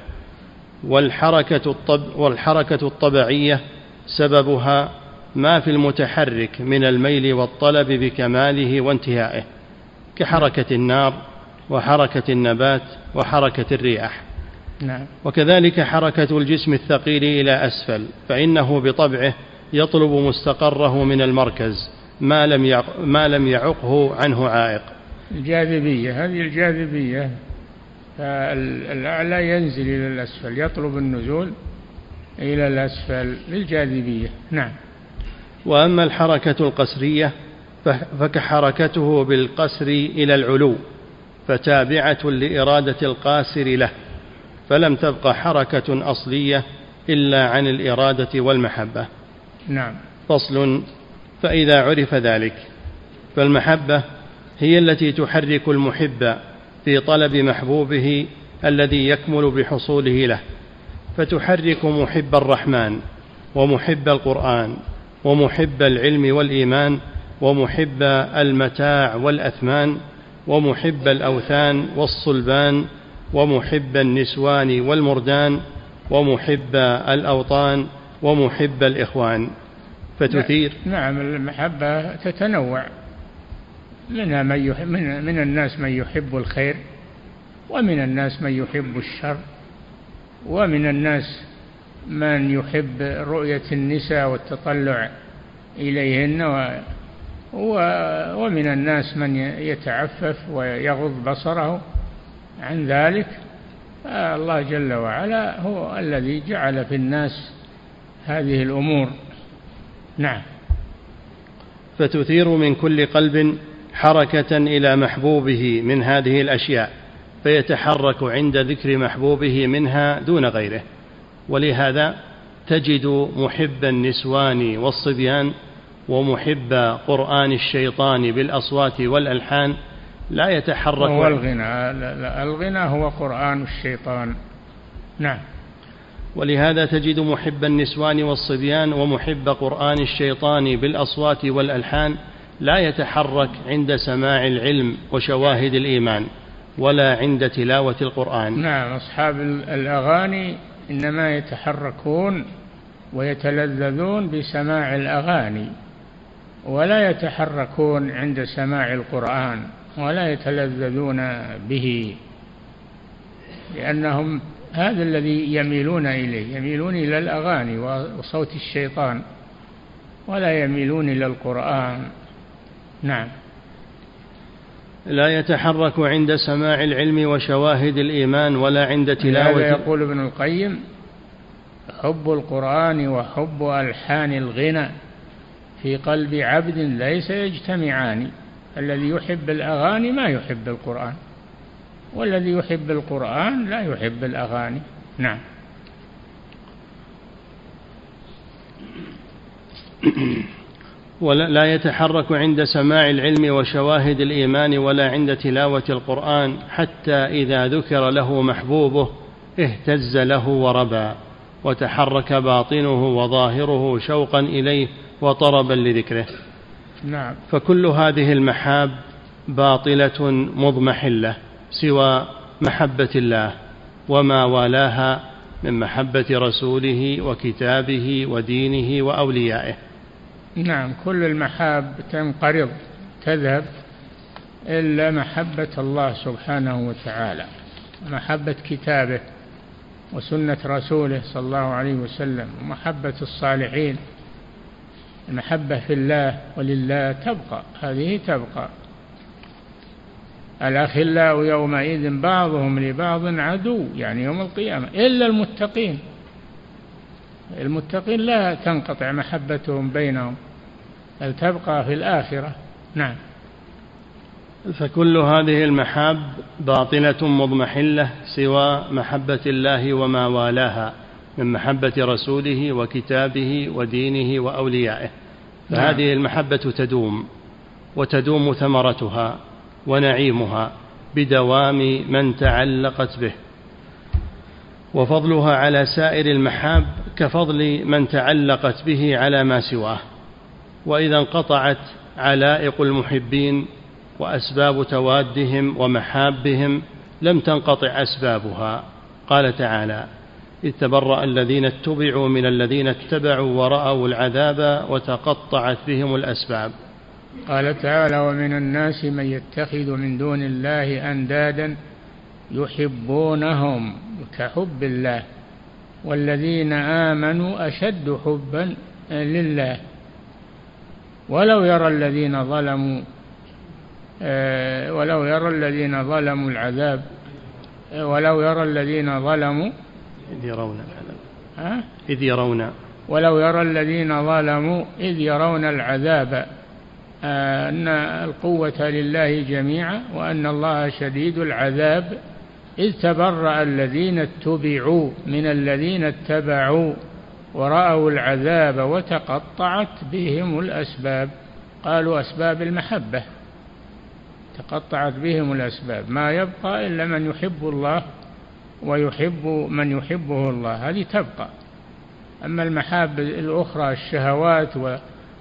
والحركة, الطب والحركة الطبيعية سببها ما في المتحرك من الميل والطلب بكماله وانتهائه كحركة النار وحركة النبات وحركة الرياح. نعم. وكذلك حركة الجسم الثقيل إلى أسفل فإنه بطبعه يطلب مستقره من المركز ما لم ما لم يعقه عنه عائق. الجاذبية هذه الجاذبية فالأعلى ينزل إلى الأسفل يطلب النزول إلى الأسفل للجاذبية. نعم. وأما الحركة القسرية فكحركته بالقسر إلى العلو فتابعة لإرادة القاسر له فلم تبق حركة أصلية إلا عن الإرادة والمحبة. نعم. فصل فإذا عرف ذلك فالمحبة هي التي تحرك المحب في طلب محبوبه الذي يكمل بحصوله له فتحرك محب الرحمن ومحب القرآن ومحب العلم والإيمان ومحب المتاع والأثمان ومحب الأوثان والصلبان ومحب النسوان والمردان ومحب الأوطان ومحب الإخوان. فتثير. نعم المحبة تتنوع. منها من, يحب من, من الناس من يحب الخير ومن الناس من يحب الشر ومن الناس من يحب رؤية النساء والتطلع إليهن و ومن الناس من يتعفف ويغض بصره عن ذلك. الله جل وعلا هو الذي جعل في الناس هذه الأمور. نعم. فتثير من كل قلب حركة إلى محبوبه من هذه الأشياء فيتحرك عند ذكر محبوبه منها دون غيره. ولهذا تجد محب النسوان والصبيان ومحب قرآن الشيطان بالأصوات والألحان لا يتحرك هو الغنى الغنى هو قرآن الشيطان. نعم. ولهذا تجد محب النسوان والصبيان ومحب قرآن الشيطان بالأصوات والألحان لا يتحرك عند سماع العلم وشواهد الإيمان ولا عند تلاوة القرآن. نعم أصحاب الأغاني إنما يتحركون ويتلذذون بسماع الأغاني ولا يتحركون عند سماع القرآن ولا يتلذذون به لأنهم هذا الذي يميلون إليه يميلون إلى الأغاني وصوت الشيطان ولا يميلون إلى القرآن. نعم. لا يتحرك عند سماع العلم وشواهد الإيمان ولا عند تلاوة يقول ابن القيم حب القرآن وحب ألحان الغنى في قلب عبد ليس يجتمعان. الذي يحب الأغاني ما يحب القرآن والذي يحب القرآن لا يحب الأغاني. نعم. (coughs) ولا يتحرك عند سماع العلم وشواهد الإيمان ولا عند تلاوة القرآن حتى إذا ذكر له محبوبه اهتز له وربى وتحرك باطنه وظاهره شوقا إليه وطربا لذكره. نعم. فكل هذه المحاب باطلة مضمحلة سوى محبة الله وما والاها من محبة رسوله وكتابه ودينه وأوليائه. نعم كل المحاب تنقرض تذهب إلا محبة الله سبحانه وتعالى محبة كتابه وسنة رسوله صلى الله عليه وسلم ومحبة الصالحين المحبة في الله ولله تبقى هذه تبقى. الأخلاء يومئذ بعضهم لبعض عدو يعني يوم القيامة إلا المتقين. المتقين لا تنقطع محبتهم بينهم بل تبقى في الآخرة. نعم. فكل هذه المحاب باطلة مضمحلة سوى محبة الله وما والاها من محبة رسوله وكتابه ودينه وأوليائه. فهذه نعم. المحبة تدوم وتدوم ثمرتها ونعيمها بدوام من تعلقت به. وفضلها على سائر المحاب كفضل من تعلقت به على ما سواه وإذا انقطعت علائق المحبين وأسباب توادهم ومحابهم لم تنقطع أسبابها. قال تعالى إذ تبرأ الذين اتبعوا من الذين اتبعوا ورأوا العذاب وتقطعت بهم الأسباب. قال تعالى ومن الناس من يتخذ من دون الله أندادا يحبونهم كحب الله. والذين آمنوا أشد حبا لله. ولو يرى الذين ظلموا آه، ولو يرى الذين ظلموا العذاب آه، ولو يرى الذين ظلموا إذ يرون العذاب. إذ يرون. ولو يرى الذين ظلموا إذ يرون العذاب. آه، أن القوة لله جميعا وأن الله شديد العذاب. إذ تبرأ الذين اتبعوا من الذين اتبعوا ورأوا العذاب وتقطعت بهم الأسباب. قالوا أسباب المحبة. تقطعت بهم الأسباب. ما يبقى إلا من يحب الله ويحب من يحبه الله. هذه تبقى. أما المحاب الأخرى الشهوات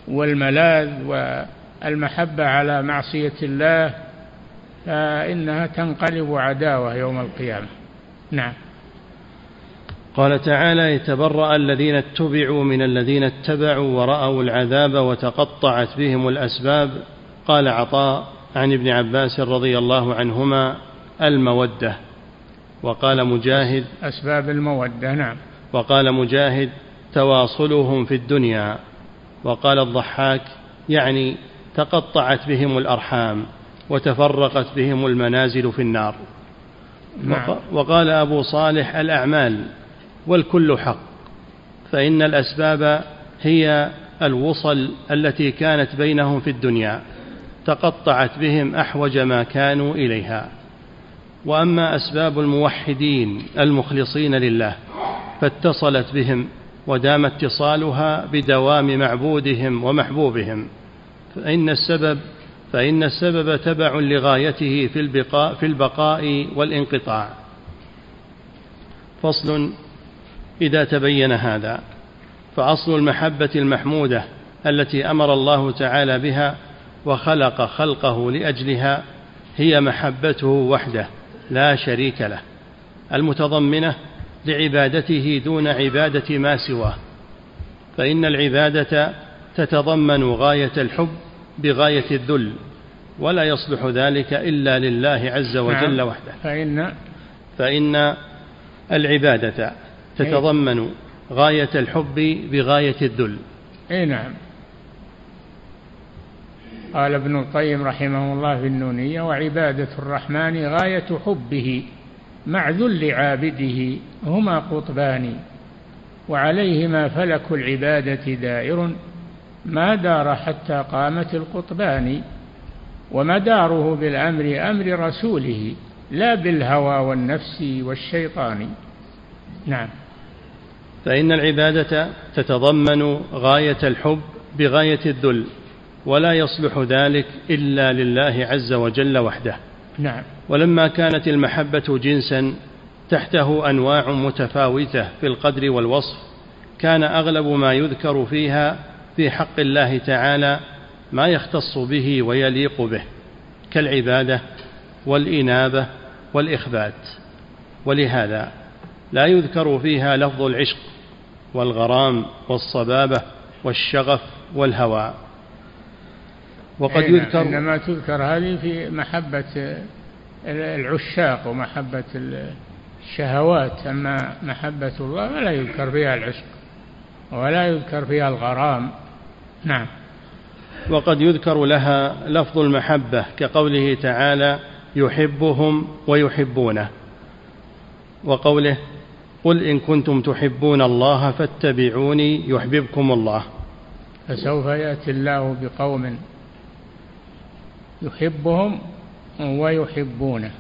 والملاذ والمحبة على معصية الله فإنها تنقلب عداوة يوم القيامة. نعم. قال تعالى يتبرأ الذين اتبعوا من الذين اتبعوا ورأوا العذاب وتقطعت بهم الأسباب. قال عطاء عن ابن عباس رضي الله عنهما المودة. وقال مجاهد أسباب المودة نعم. وقال مجاهد تواصلهم في الدنيا. وقال الضحاك يعني تقطعت بهم الأرحام. وتفرقت بهم المنازل في النار نعم. وقال أبو صالح الأعمال والكل حق فإن الأسباب هي الوصل التي كانت بينهم في الدنيا تقطعت بهم أحوج ما كانوا إليها وأما أسباب الموحدين المخلصين لله فاتصلت بهم ودام اتصالها بدوام معبودهم ومحبوبهم فإن السبب فإن السبب تبع لغايته في البقاء في البقاء والانقطاع. فصل إذا تبين هذا فأصل المحبة المحمودة التي أمر الله تعالى بها وخلق خلقه لأجلها هي محبته وحده لا شريك له المتضمنة لعبادته دون عبادة ما سواه. فإن العبادة تتضمن غاية الحب بغاية الذل ولا يصلح ذلك إلا لله عز وجل نعم. وحده. فإن فإن العبادة تتضمن غاية الحب بغاية الذل. أي نعم. قال ابن القيم رحمه الله في النونية وعبادة الرحمن غاية حبه مع ذل عابده هما قطبان وعليهما فلك العبادة دائر. ما دار حتى قامت القطبان ومداره بالأمر أمر رسوله لا بالهوى والنفس والشيطان. نعم. فإن العبادة تتضمن غاية الحب بغاية الذل ولا يصلح ذلك إلا لله عز وجل وحده. نعم. ولما كانت المحبة جنسا تحته أنواع متفاوتة في القدر والوصف كان أغلب ما يذكر فيها في حق الله تعالى ما يختص به ويليق به كالعبادة والإنابة والإخبات. ولهذا لا يذكر فيها لفظ العشق والغرام والصبابة والشغف والهوى. وقد يذكر إنما تذكر هذه في محبة العشاق ومحبة الشهوات أما محبة الله فلا يذكر فيها العشق ولا يذكر فيها الغرام. نعم. وقد يذكر لها لفظ المحبة كقوله تعالى يحبهم ويحبونه. وقوله قل إن كنتم تحبون الله فاتبعوني يحببكم الله. فسوف يأتي الله بقوم يحبهم ويحبونه.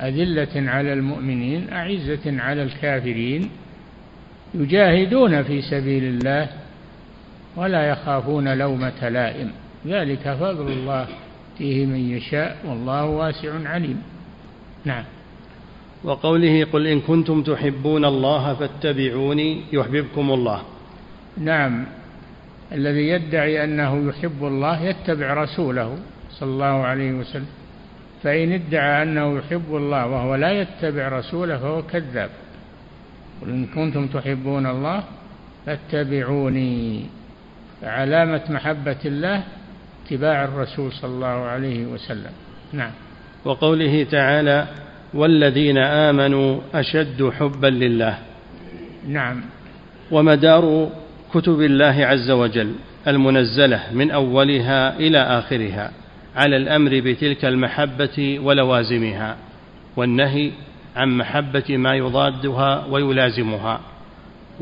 أذلة على المؤمنين أعزة على الكافرين يجاهدون في سبيل الله ولا يخافون لومة لائم. ذلك فضل الله فيه من يشاء والله واسع عليم. نعم. وقوله قل إن كنتم تحبون الله فاتبعوني يحببكم الله. نعم. الذي يدعي أنه يحب الله يتبع رسوله صلى الله عليه وسلم. فإن ادعى أنه يحب الله وهو لا يتبع رسوله فهو كذاب. قل إن كنتم تحبون الله فاتبعوني. علامة محبة الله اتباع الرسول صلى الله عليه وسلم. نعم. وقوله تعالى والذين آمنوا أشد حبا لله. نعم. ومدار كتب الله عز وجل المنزلة من أولها إلى آخرها على الأمر بتلك المحبة ولوازمها والنهي عن محبة ما يضادها ويلازمها.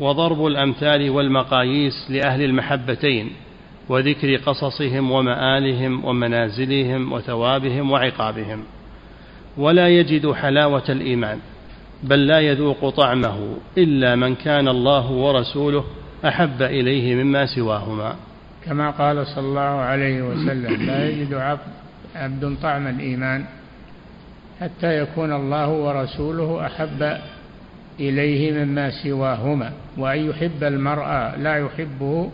وضرب الأمثال والمقاييس لأهل المحبتين وذكر قصصهم ومآلهم ومنازلهم وثوابهم وعقابهم. ولا يجد حلاوة الإيمان بل لا يذوق طعمه إلا من كان الله ورسوله أحب إليه مما سواهما. كما قال صلى الله عليه وسلم لا يجد عبد طعم الإيمان حتى يكون الله ورسوله أحب إليه مما سواهما وأن يحب المرأة لا يحبه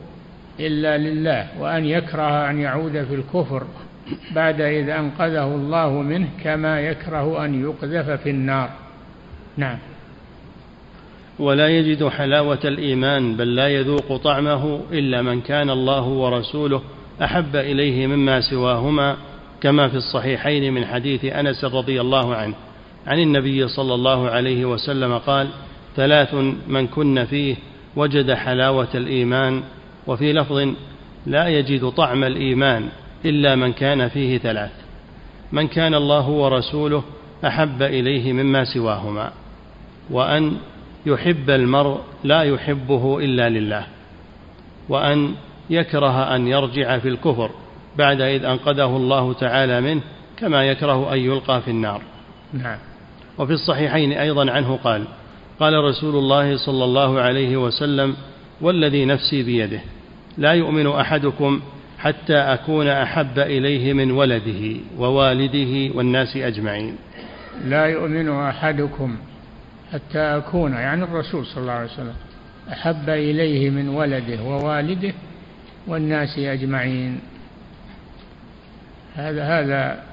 إلا لله وأن يكره أن يعود في الكفر بعد إذ أنقذه الله منه كما يكره أن يقذف في النار. نعم. ولا يجد حلاوة الإيمان بل لا يذوق طعمه إلا من كان الله ورسوله أحب إليه مما سواهما كما في الصحيحين من حديث أنس رضي الله عنه. عن النبي صلى الله عليه وسلم قال ثلاث من كن فيه وجد حلاوة الإيمان وفي لفظ لا يجد طعم الإيمان إلا من كان فيه ثلاث من كان الله ورسوله أحب إليه مما سواهما وأن يحب المرء لا يحبه إلا لله وأن يكره أن يرجع في الكفر بعد إذ أنقذه الله تعالى منه كما يكره أن يلقى في النار. نعم. وفي الصحيحين أيضا عنه قال قال رسول الله صلى الله عليه وسلم والذي نفسي بيده لا يؤمن أحدكم حتى أكون أحب إليه من ولده ووالده والناس أجمعين. لا يؤمن أحدكم حتى أكون يعني الرسول صلى الله عليه وسلم أحب إليه من ولده ووالده والناس أجمعين. هذا هذا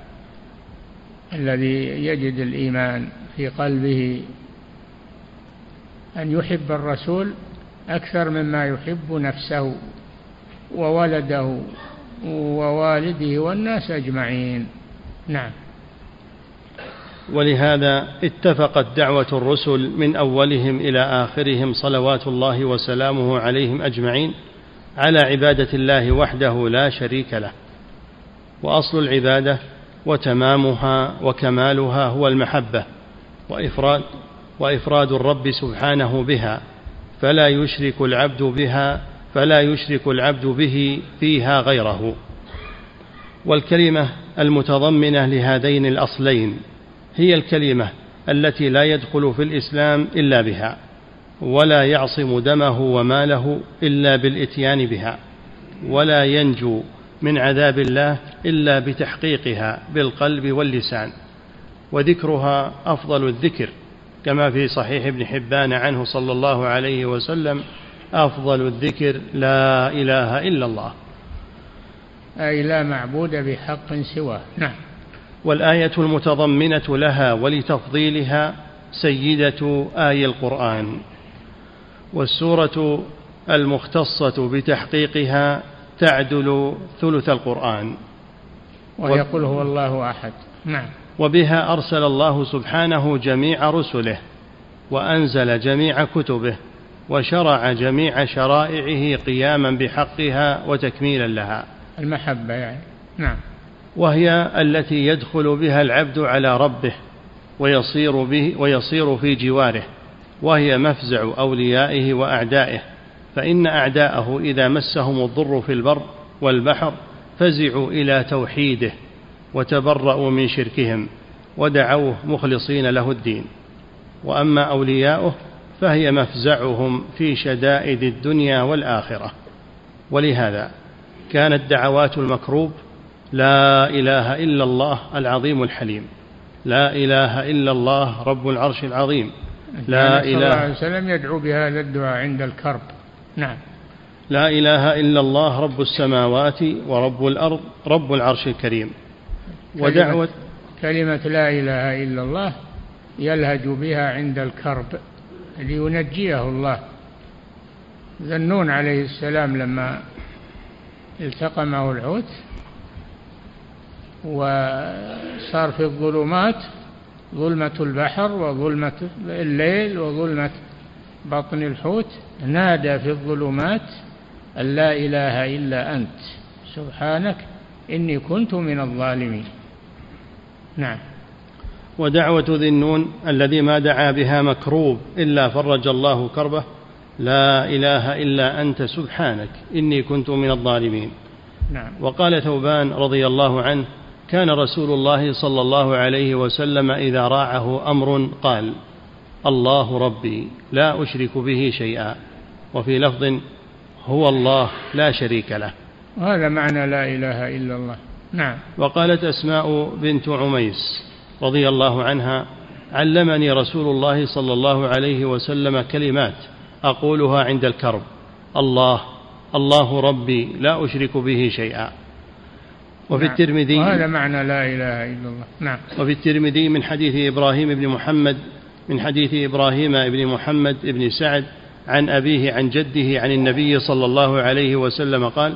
الذي يجد الإيمان في قلبه أن يحب الرسول أكثر مما يحب نفسه وولده ووالده والناس أجمعين. نعم. ولهذا اتفقت دعوة الرسل من أولهم إلى آخرهم صلوات الله وسلامه عليهم أجمعين على عبادة الله وحده لا شريك له. وأصل العبادة وتمامها وكمالها هو المحبة وإفراد وإفراد الرب سبحانه بها فلا يشرك العبد بها فلا يشرك العبد به فيها غيره. والكلمة المتضمنة لهذين الأصلين هي الكلمة التي لا يدخل في الإسلام إلا بها ولا يعصم دمه وماله إلا بالإتيان بها ولا ينجو من عذاب الله إلا بتحقيقها بالقلب واللسان وذكرها أفضل الذكر كما في صحيح ابن حبان عنه صلى الله عليه وسلم أفضل الذكر لا إله إلا الله. أي لا معبود بحق سواه. نعم. والآية المتضمنة لها ولتفضيلها سيدة آي القرآن والسورة المختصة بتحقيقها تعدل ثلث القرآن. ويقول هو الله أحد. نعم. وبها أرسل الله سبحانه جميع رسله وأنزل جميع كتبه وشرع جميع شرائعه قياما بحقها وتكميلا لها. المحبة يعني. نعم. وهي التي يدخل بها العبد على ربه ويصير به ويصير في جواره وهي مفزع أوليائه وأعدائه. فإن أعداءه إذا مسهم الضر في البر والبحر فزعوا إلى توحيده وتبرأوا من شركهم ودعوه مخلصين له الدين. وأما أولياؤه فهي مفزعهم في شدائد الدنيا والآخرة. ولهذا كانت دعوات المكروب لا إله إلا الله العظيم الحليم. لا إله إلا الله رب العرش العظيم. لا إله صلى الله عليه وسلم يدعو بهذا الدعاء عند الكرب. نعم. لا إله إلا الله رب السماوات ورب الأرض رب العرش الكريم. ودعوة كلمة لا إله إلا الله يلهج بها عند الكرب لينجيه الله. ذنون عليه السلام لما التقمه الحوت وصار في الظلمات ظلمة البحر وظلمة الليل وظلمة بطن الحوت نادى في الظلمات أن لا إله إلا أنت. سبحانك إني كنت من الظالمين. نعم. ودعوة ذي النون الذي ما دعا بها مكروب إلا فرج الله كربه لا إله إلا أنت سبحانك إني كنت من الظالمين. نعم. وقال ثوبان رضي الله عنه كان رسول الله صلى الله عليه وسلم إذا راعه أمر قال الله ربي لا أشرك به شيئا. وفي لفظ هو الله لا شريك له. وهذا معنى لا إله إلا الله. نعم. وقالت أسماء بنت عميس رضي الله عنها علمني رسول الله صلى الله عليه وسلم كلمات أقولها عند الكرب. الله الله ربي لا أشرك به شيئا. وفي نعم. الترمذي وهذا معنى لا إله إلا الله. نعم. وفي الترمذي من حديث إبراهيم بن محمد من حديث إبراهيم بن محمد بن سعد عن أبيه عن جده عن النبي صلى الله عليه وسلم قال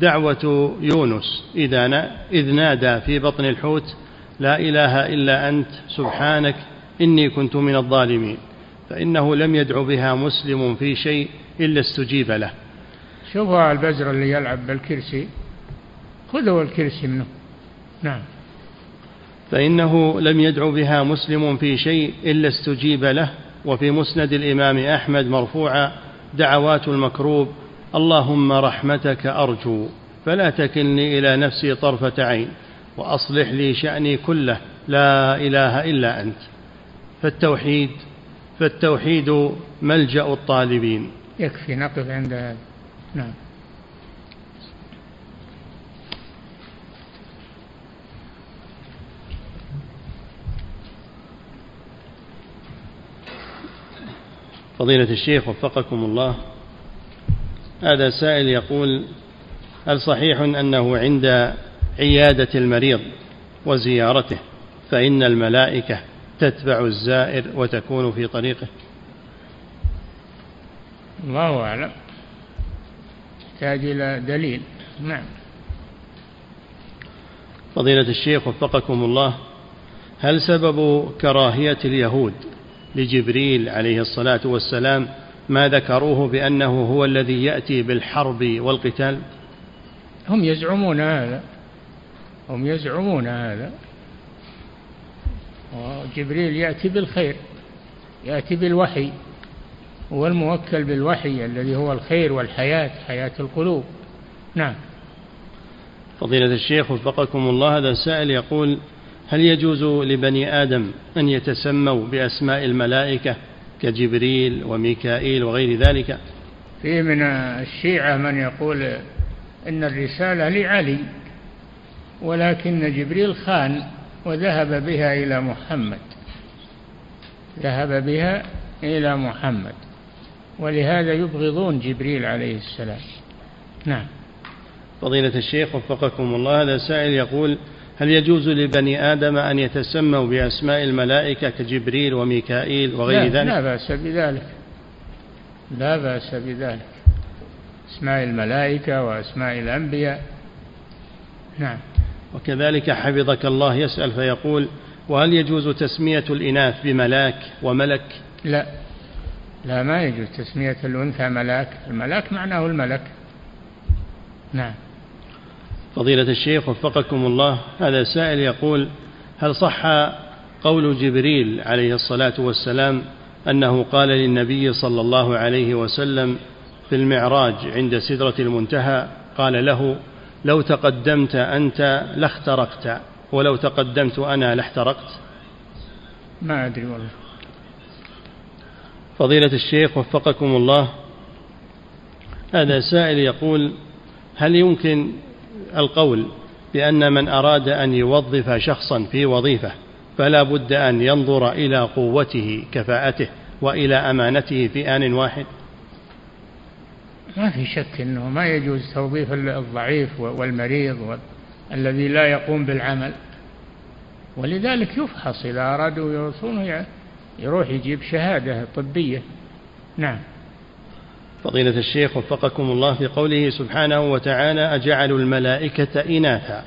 دعوة يونس إذا إذ نادى في بطن الحوت لا إله إلا أنت سبحانك إني كنت من الظالمين فإنه لم يدع بها مسلم في شيء إلا استجيب له. شوفوا البزر اللي يلعب بالكرسي خذوا الكرسي منه. نعم. فإنه لم يدع بها مسلم في شيء إلا استجيب له وفي مسند الإمام أحمد مرفوعا دعوات المكروب اللهم رحمتك أرجو فلا تكلني إلى نفسي طرفة عين وأصلح لي شأني كله لا إله إلا أنت. فالتوحيد فالتوحيد ملجأ الطالبين. يكفي نقف عند نعم. فضيلة الشيخ وفقكم الله. هذا سائل يقول هل صحيح أنه عند عيادة المريض وزيارته فإن الملائكة تتبع الزائر وتكون في طريقه؟ الله أعلم. يحتاج إلى دليل. نعم. فضيلة الشيخ وفقكم الله هل سبب كراهية اليهود لجبريل عليه الصلاة والسلام ما ذكروه بأنه هو الذي يأتي بالحرب والقتال؟ هم يزعمون هذا. هم يزعمون هذا. وجبريل يأتي بالخير يأتي بالوحي. هو الموكل بالوحي الذي هو الخير والحياة حياة القلوب. نعم. فضيلة الشيخ وفقكم الله هذا سائل يقول هل يجوز لبني آدم أن يتسموا بأسماء الملائكة كجبريل وميكائيل وغير ذلك؟ في من الشيعة من يقول إن الرسالة لعلي ولكن جبريل خان وذهب بها إلى محمد. ذهب بها إلى محمد. ولهذا يبغضون جبريل عليه السلام. نعم. فضيلة الشيخ وفقكم الله هذا سائل يقول هل يجوز لبني آدم أن يتسموا بأسماء الملائكة كجبريل وميكائيل وغير لا ذلك؟ لا بأس بذلك. لا بأس بذلك. أسماء الملائكة وأسماء الأنبياء. نعم. وكذلك حفظك الله يسأل فيقول وهل يجوز تسمية الإناث بملاك وملك؟ لا. لا ما يجوز تسمية الأنثى ملاك. الملاك معناه الملك. نعم. فضيلة الشيخ وفقكم الله هذا سائل يقول هل صح قول جبريل عليه الصلاة والسلام أنه قال للنبي صلى الله عليه وسلم في المعراج عند سدرة المنتهى قال له لو تقدمت أنت لاخترقت ولو تقدمت أنا لاحترقت ما أدري والله. فضيلة الشيخ وفقكم الله هذا سائل يقول هل يمكن القول بأن من أراد أن يوظف شخصا في وظيفة فلا بد أن ينظر إلى قوته كفاءته وإلى أمانته في آن واحد. ما في شك أنه ما يجوز توظيف الضعيف والمريض الذي لا يقوم بالعمل. ولذلك يفحص إذا أرادوا يوصونه يروح يجيب شهادة طبية. نعم. فضيلة الشيخ وفقكم الله في قوله سبحانه وتعالى أجعلوا الملائكة إناثا.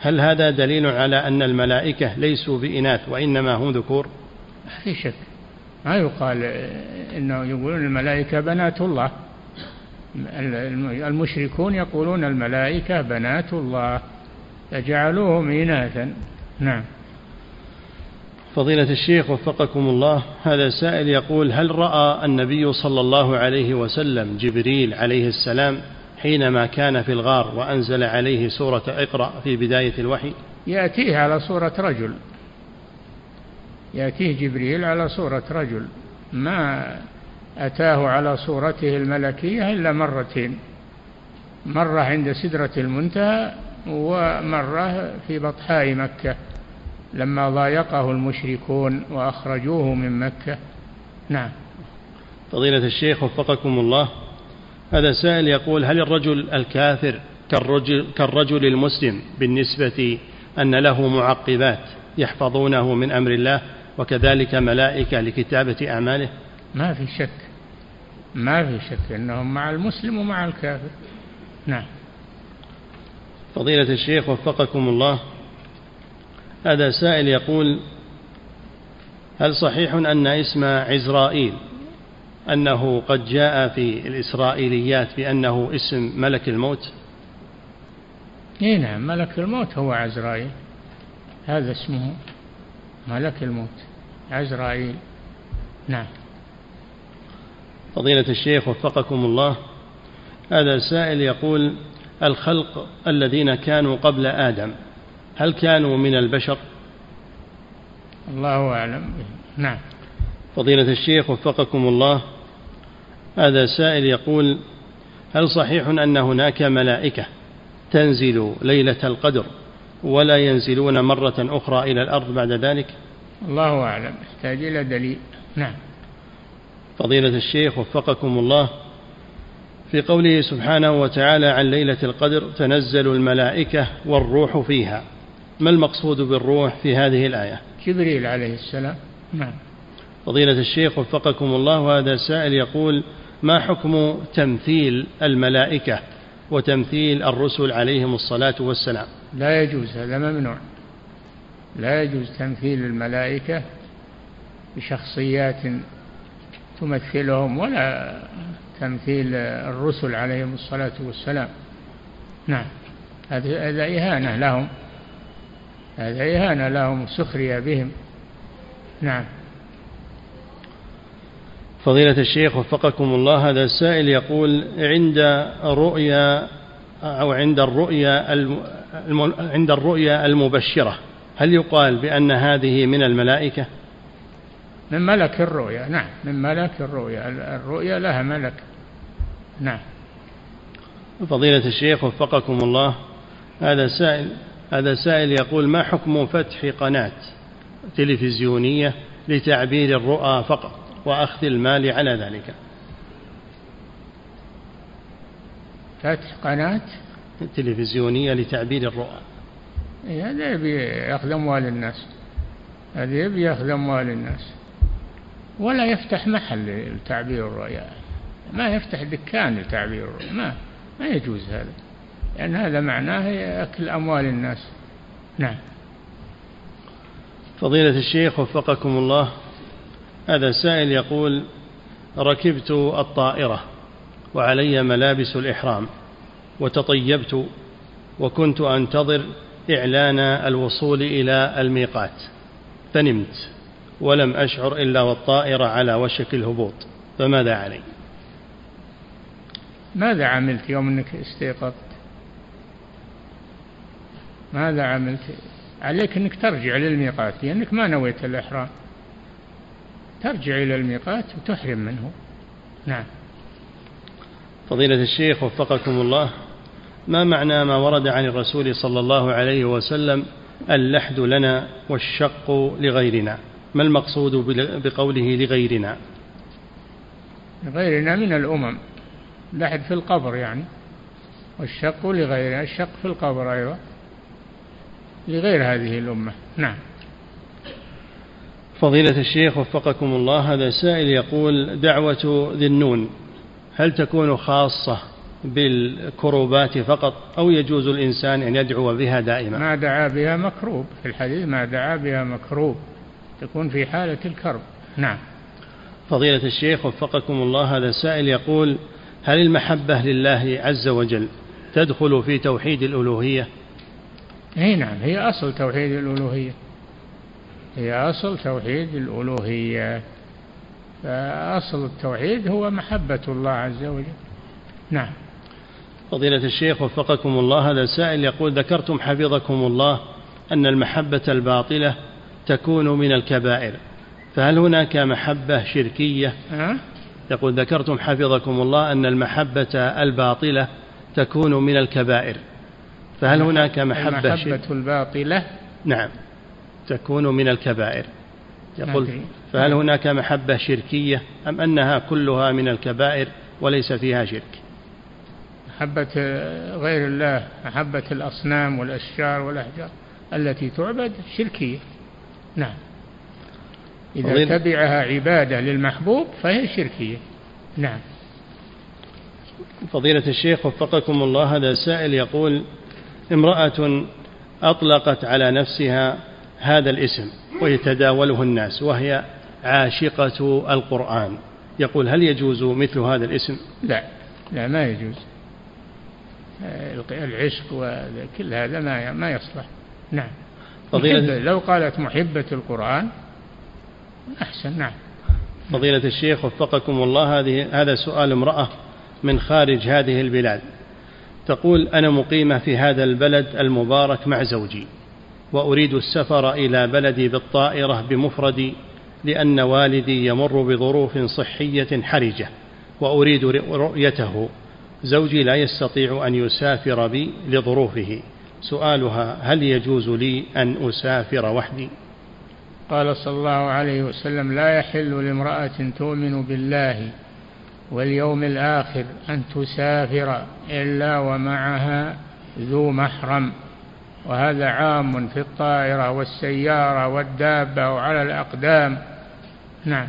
هل هذا دليل على أن الملائكة ليسوا بإناث وإنما هم ذكور؟ في شك. ما يقال إنه يقولون الملائكة بنات الله. المشركون يقولون الملائكة بنات الله. فجعلوهم إناثا. نعم. فضيلة الشيخ وفقكم الله هذا سائل يقول هل رأى النبي صلى الله عليه وسلم جبريل عليه السلام حينما كان في الغار وأنزل عليه سورة اقرأ في بداية الوحي؟ يأتيه على صورة رجل. يأتيه جبريل على صورة رجل. ما أتاه على صورته الملكية إلا مرتين. مرة عند سدرة المنتهى ومرة في بطحاء مكة. لما ضايقه المشركون وأخرجوه من مكة. نعم. فضيلة الشيخ وفقكم الله هذا سائل يقول هل الرجل الكافر كالرجل, كالرجل المسلم بالنسبة أن له معقبات يحفظونه من أمر الله وكذلك ملائكة لكتابة أعماله؟ ما في شك. ما في شك أنهم مع المسلم ومع الكافر. نعم. فضيلة الشيخ وفقكم الله هذا سائل يقول هل صحيح أن اسم عزرائيل أنه قد جاء في الإسرائيليات بأنه اسم ملك الموت؟ إي نعم ملك الموت هو عزرائيل. هذا اسمه ملك الموت عزرائيل. نعم. فضيلة الشيخ وفقكم الله هذا سائل يقول الخلق الذين كانوا قبل آدم هل كانوا من البشر؟ الله أعلم نعم. فضيلة الشيخ وفقكم الله هذا سائل يقول هل صحيح أن هناك ملائكة تنزل ليلة القدر ولا ينزلون مرة أخرى إلى الأرض بعد ذلك؟ الله أعلم. يحتاج إلى دليل. نعم. فضيلة الشيخ وفقكم الله في قوله سبحانه وتعالى عن ليلة القدر تنزل الملائكة والروح فيها. ما المقصود بالروح في هذه الآية؟ جبريل عليه السلام. نعم. فضيلة الشيخ وفقكم الله وهذا سائل يقول ما حكم تمثيل الملائكة وتمثيل الرسل عليهم الصلاة والسلام؟ لا يجوز هذا ممنوع. لا يجوز تمثيل الملائكة بشخصيات تمثلهم ولا تمثيل الرسل عليهم الصلاة والسلام. نعم. هذا إهانة لهم. هذا إهانة لهم سخرية بهم. نعم. فضيلة الشيخ وفقكم الله هذا السائل يقول عند رؤيا أو عند الرؤيا عند الرؤيا المبشرة هل يقال بأن هذه من الملائكة؟ من ملك الرؤيا نعم. من ملك الرؤيا. الرؤيا لها ملك. نعم. فضيلة الشيخ وفقكم الله هذا سائل هذا سائل يقول ما حكم فتح قناة تلفزيونية لتعبير الرؤى فقط وأخذ المال على ذلك؟ فتح قناة تلفزيونية لتعبير الرؤى. إيه، هذا يبي يأخذ أموال الناس. هذا يبي يأخذ أموال الناس. ولا يفتح محل لتعبير الرؤيا. ما يفتح دكان لتعبير الرؤيا. ما ما يجوز هذا. لأن هذا معناه أكل أموال الناس. نعم. فضيلة الشيخ وفقكم الله هذا سائل يقول ركبت الطائرة وعلي ملابس الإحرام وتطيبت وكنت أنتظر إعلان الوصول إلى الميقات فنمت ولم أشعر إلا والطائرة على وشك الهبوط فماذا علي؟ ماذا عملت يوم أنك استيقظت؟ ماذا عملت؟ عليك أنك ترجع للميقات لأنك ما نويت الإحرام. ترجع إلى الميقات وتحرم منه. نعم. فضيلة الشيخ وفقكم الله ما معنى ما ورد عن الرسول صلى الله عليه وسلم اللحد لنا والشق لغيرنا؟ ما المقصود بقوله لغيرنا؟ لغيرنا من الأمم. لحد في القبر يعني. والشق لغيرنا الشق في القبر أيضا لغير هذه الأمة. نعم. فضيلة الشيخ وفقكم الله هذا سائل يقول دعوة ذي النون هل تكون خاصة بالكروبات فقط أو يجوز الإنسان أن يدعو بها دائما؟ ما دعا بها مكروب في الحديث ما دعا بها مكروب تكون في حالة الكرب. نعم. فضيلة الشيخ وفقكم الله هذا سائل يقول هل المحبة لله عز وجل تدخل في توحيد الألوهية؟ اي نعم هي أصل توحيد الألوهية. هي أصل توحيد الألوهية. فأصل التوحيد هو محبة الله عز وجل. نعم. فضيلة الشيخ وفقكم الله هذا سائل يقول ذكرتم حفظكم الله أن المحبة الباطلة تكون من الكبائر. فهل هناك محبة شركية؟ أه؟ يقول ذكرتم حفظكم الله أن المحبة الباطلة تكون من الكبائر. فهل هناك محبة؟ المحبة الباطلة. نعم. تكون من الكبائر. يقول فهل هناك محبة شركية أم أنها كلها من الكبائر وليس فيها شرك؟ محبة غير الله محبة الأصنام والأشجار والأحجار التي تعبد شركية. نعم. إذا فضيل. تبعها عبادة للمحبوب فهي شركية. نعم. فضيلة الشيخ وفقكم الله هذا سائل يقول امرأة أطلقت على نفسها هذا الاسم ويتداوله الناس وهي عاشقة القرآن. يقول هل يجوز مثل هذا الاسم؟ لا لا ما يجوز. العشق وكل هذا ما ما يصلح. نعم. فضيلة لو قالت محبة القرآن أحسن نعم. فضيلة الشيخ وفقكم الله هذه هذا سؤال امرأة من خارج هذه البلاد. تقول أنا مقيمة في هذا البلد المبارك مع زوجي وأريد السفر إلى بلدي بالطائرة بمفردي لأن والدي يمر بظروف صحية حرجة وأريد رؤيته. زوجي لا يستطيع أن يسافر بي لظروفه. سؤالها هل يجوز لي أن أسافر وحدي؟ قال صلى الله عليه وسلم لا يحل لامرأة تؤمن بالله واليوم الآخر أن تسافر إلا ومعها ذو محرم. وهذا عام في الطائرة والسيارة والدابة وعلى الأقدام. نعم.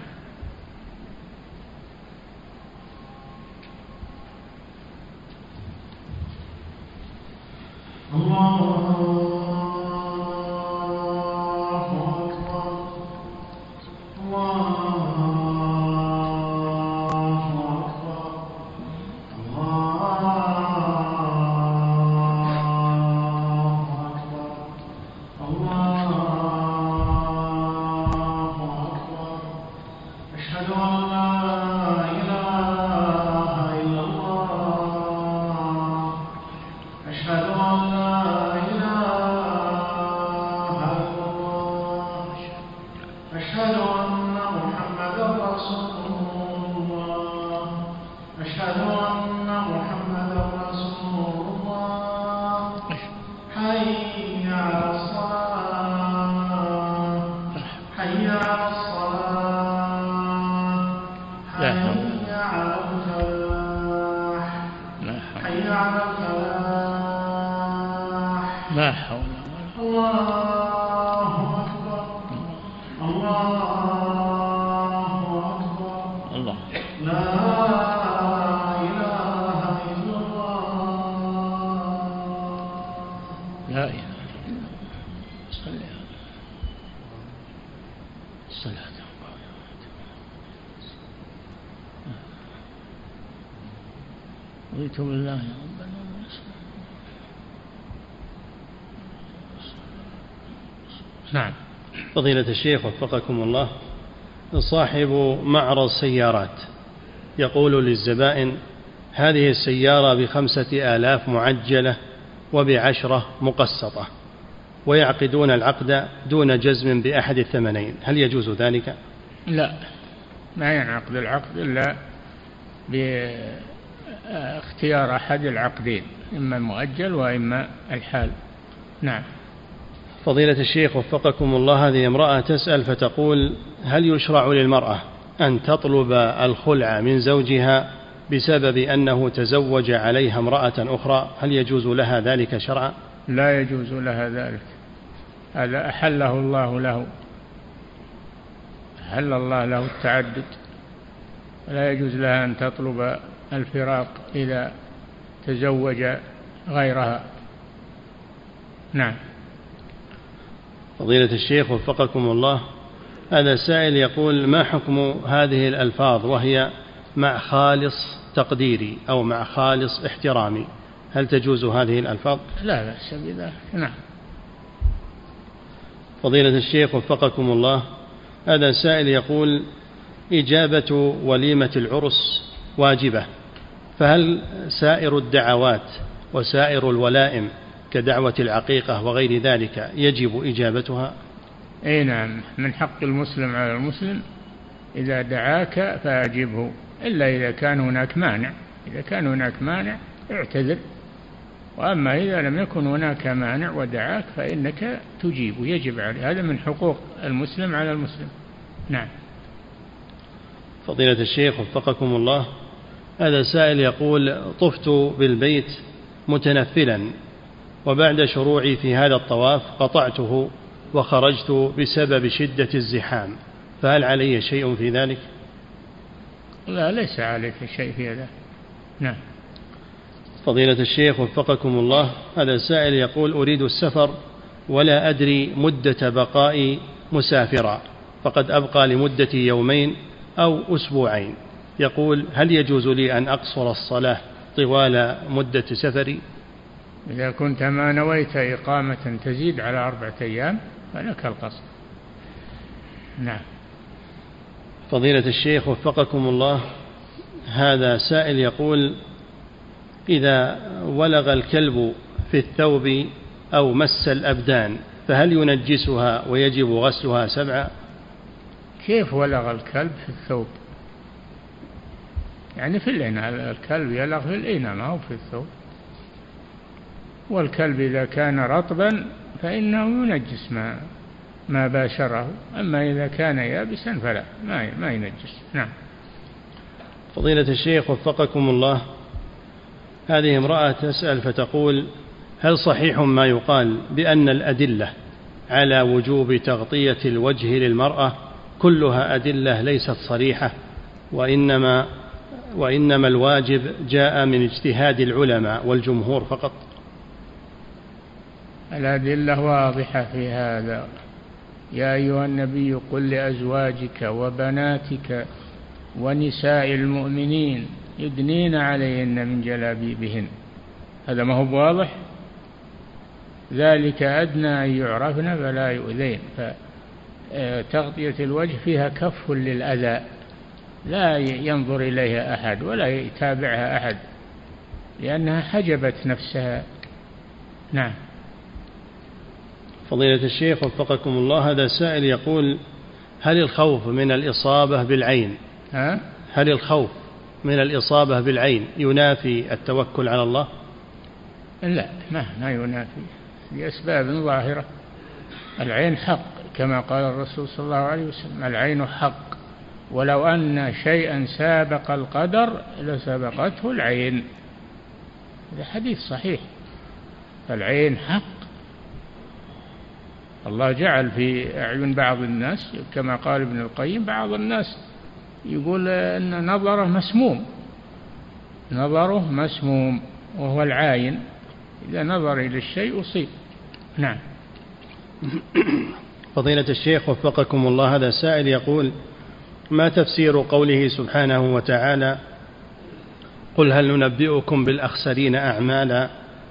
الله فضيلة الشيخ وفقكم الله صاحب معرض سيارات يقول للزبائن هذه السيارة بخمسة آلاف معجلة وبعشرة مقسطة ويعقدون العقد دون جزم بأحد الثمنين هل يجوز ذلك؟ لا ما ينعقد العقد إلا باختيار أحد العقدين إما المؤجل وإما الحال نعم فضيلة الشيخ وفقكم الله هذه امرأة تسأل فتقول هل يشرع للمرأة أن تطلب الخلع من زوجها بسبب أنه تزوج عليها امرأة أخرى؟ هل يجوز لها ذلك شرعا؟ لا يجوز لها ذلك. هذا أحله الله له. أحل الله له التعدد. ولا يجوز لها أن تطلب الفراق إذا تزوج غيرها. نعم. فضيلة الشيخ وفقكم الله هذا سائل يقول ما حكم هذه الألفاظ وهي مع خالص تقديري أو مع خالص احترامي هل تجوز هذه الألفاظ؟ لا بأس بذلك نعم فضيلة الشيخ وفقكم الله هذا سائل يقول إجابة وليمة العرس واجبة فهل سائر الدعوات وسائر الولائم كدعوة العقيقة وغير ذلك يجب إجابتها؟ أي نعم. من حق المسلم على المسلم إذا دعاك فأجبه. إلا إذا كان هناك مانع. إذا كان هناك مانع اعتذر. وأما إذا لم يكن هناك مانع ودعاك فإنك تجيب يجب عليه هذا من حقوق المسلم على المسلم. نعم. فضيلة الشيخ وفقكم الله هذا سائل يقول طفت بالبيت متنفلا. وبعد شروعي في هذا الطواف قطعته وخرجت بسبب شدة الزحام. فهل علي شيء في ذلك؟ لا ليس عليك شيء في هذا نعم. فضيلة الشيخ وفقكم الله هذا سائل يقول أريد السفر ولا أدري مدة بقائي مسافرا فقد أبقى لمدة يومين أو أسبوعين. يقول هل يجوز لي أن أقصر الصلاة طوال مدة سفري؟ إذا كنت ما نويت إقامة تزيد على أربعة أيام فلك القصر نعم. فضيلة الشيخ وفقكم الله هذا سائل يقول إذا ولغ الكلب في الثوب أو مس الأبدان فهل ينجسها ويجب غسلها سبعا كيف ولغ الكلب في الثوب؟ يعني في الإناء الكلب يلغ في الإناء ما هو في الثوب. والكلب إذا كان رطبا فإنه ينجس ما ما باشره. أما إذا كان يابسا فلا ما ما ينجس. نعم. فضيلة الشيخ وفقكم الله. هذه امرأة تسأل فتقول هل صحيح ما يقال بأن الأدلة على وجوب تغطية الوجه للمرأة كلها أدلة ليست صريحة وإنما وإنما الواجب جاء من اجتهاد العلماء والجمهور فقط؟ الأدلة واضحة في هذا. يا أيها النبي قل لأزواجك وبناتك ونساء المؤمنين يدنين عليهن من جلابيبهن. هذا ما هو واضح؟ ذلك أدنى أن يعرفن فلا يؤذين. فتغطية الوجه فيها كف للأذى. لا ينظر إليها أحد ولا يتابعها أحد لأنها حجبت نفسها. نعم. فضيلة الشيخ وفقكم الله هذا سائل يقول هل الخوف من الإصابة بالعين؟ ها؟ هل الخوف من الإصابة بالعين ينافي التوكل على الله؟ لا ما ما ينافي لأسباب ظاهرة. العين حق كما قال الرسول صلى الله عليه وسلم العين حق. ولو أن شيئا سابق القدر لسبقته العين. هذا حديث صحيح. فالعين حق الله جعل في أعين بعض الناس كما قال ابن القيم بعض الناس يقول أن نظره مسموم. نظره مسموم وهو العاين. إذا نظر إلى الشيء أصيب. نعم. فضيلة الشيخ وفقكم الله هذا سائل يقول ما تفسير قوله سبحانه وتعالى قل هل ننبئكم بالأخسرين أعمالا؟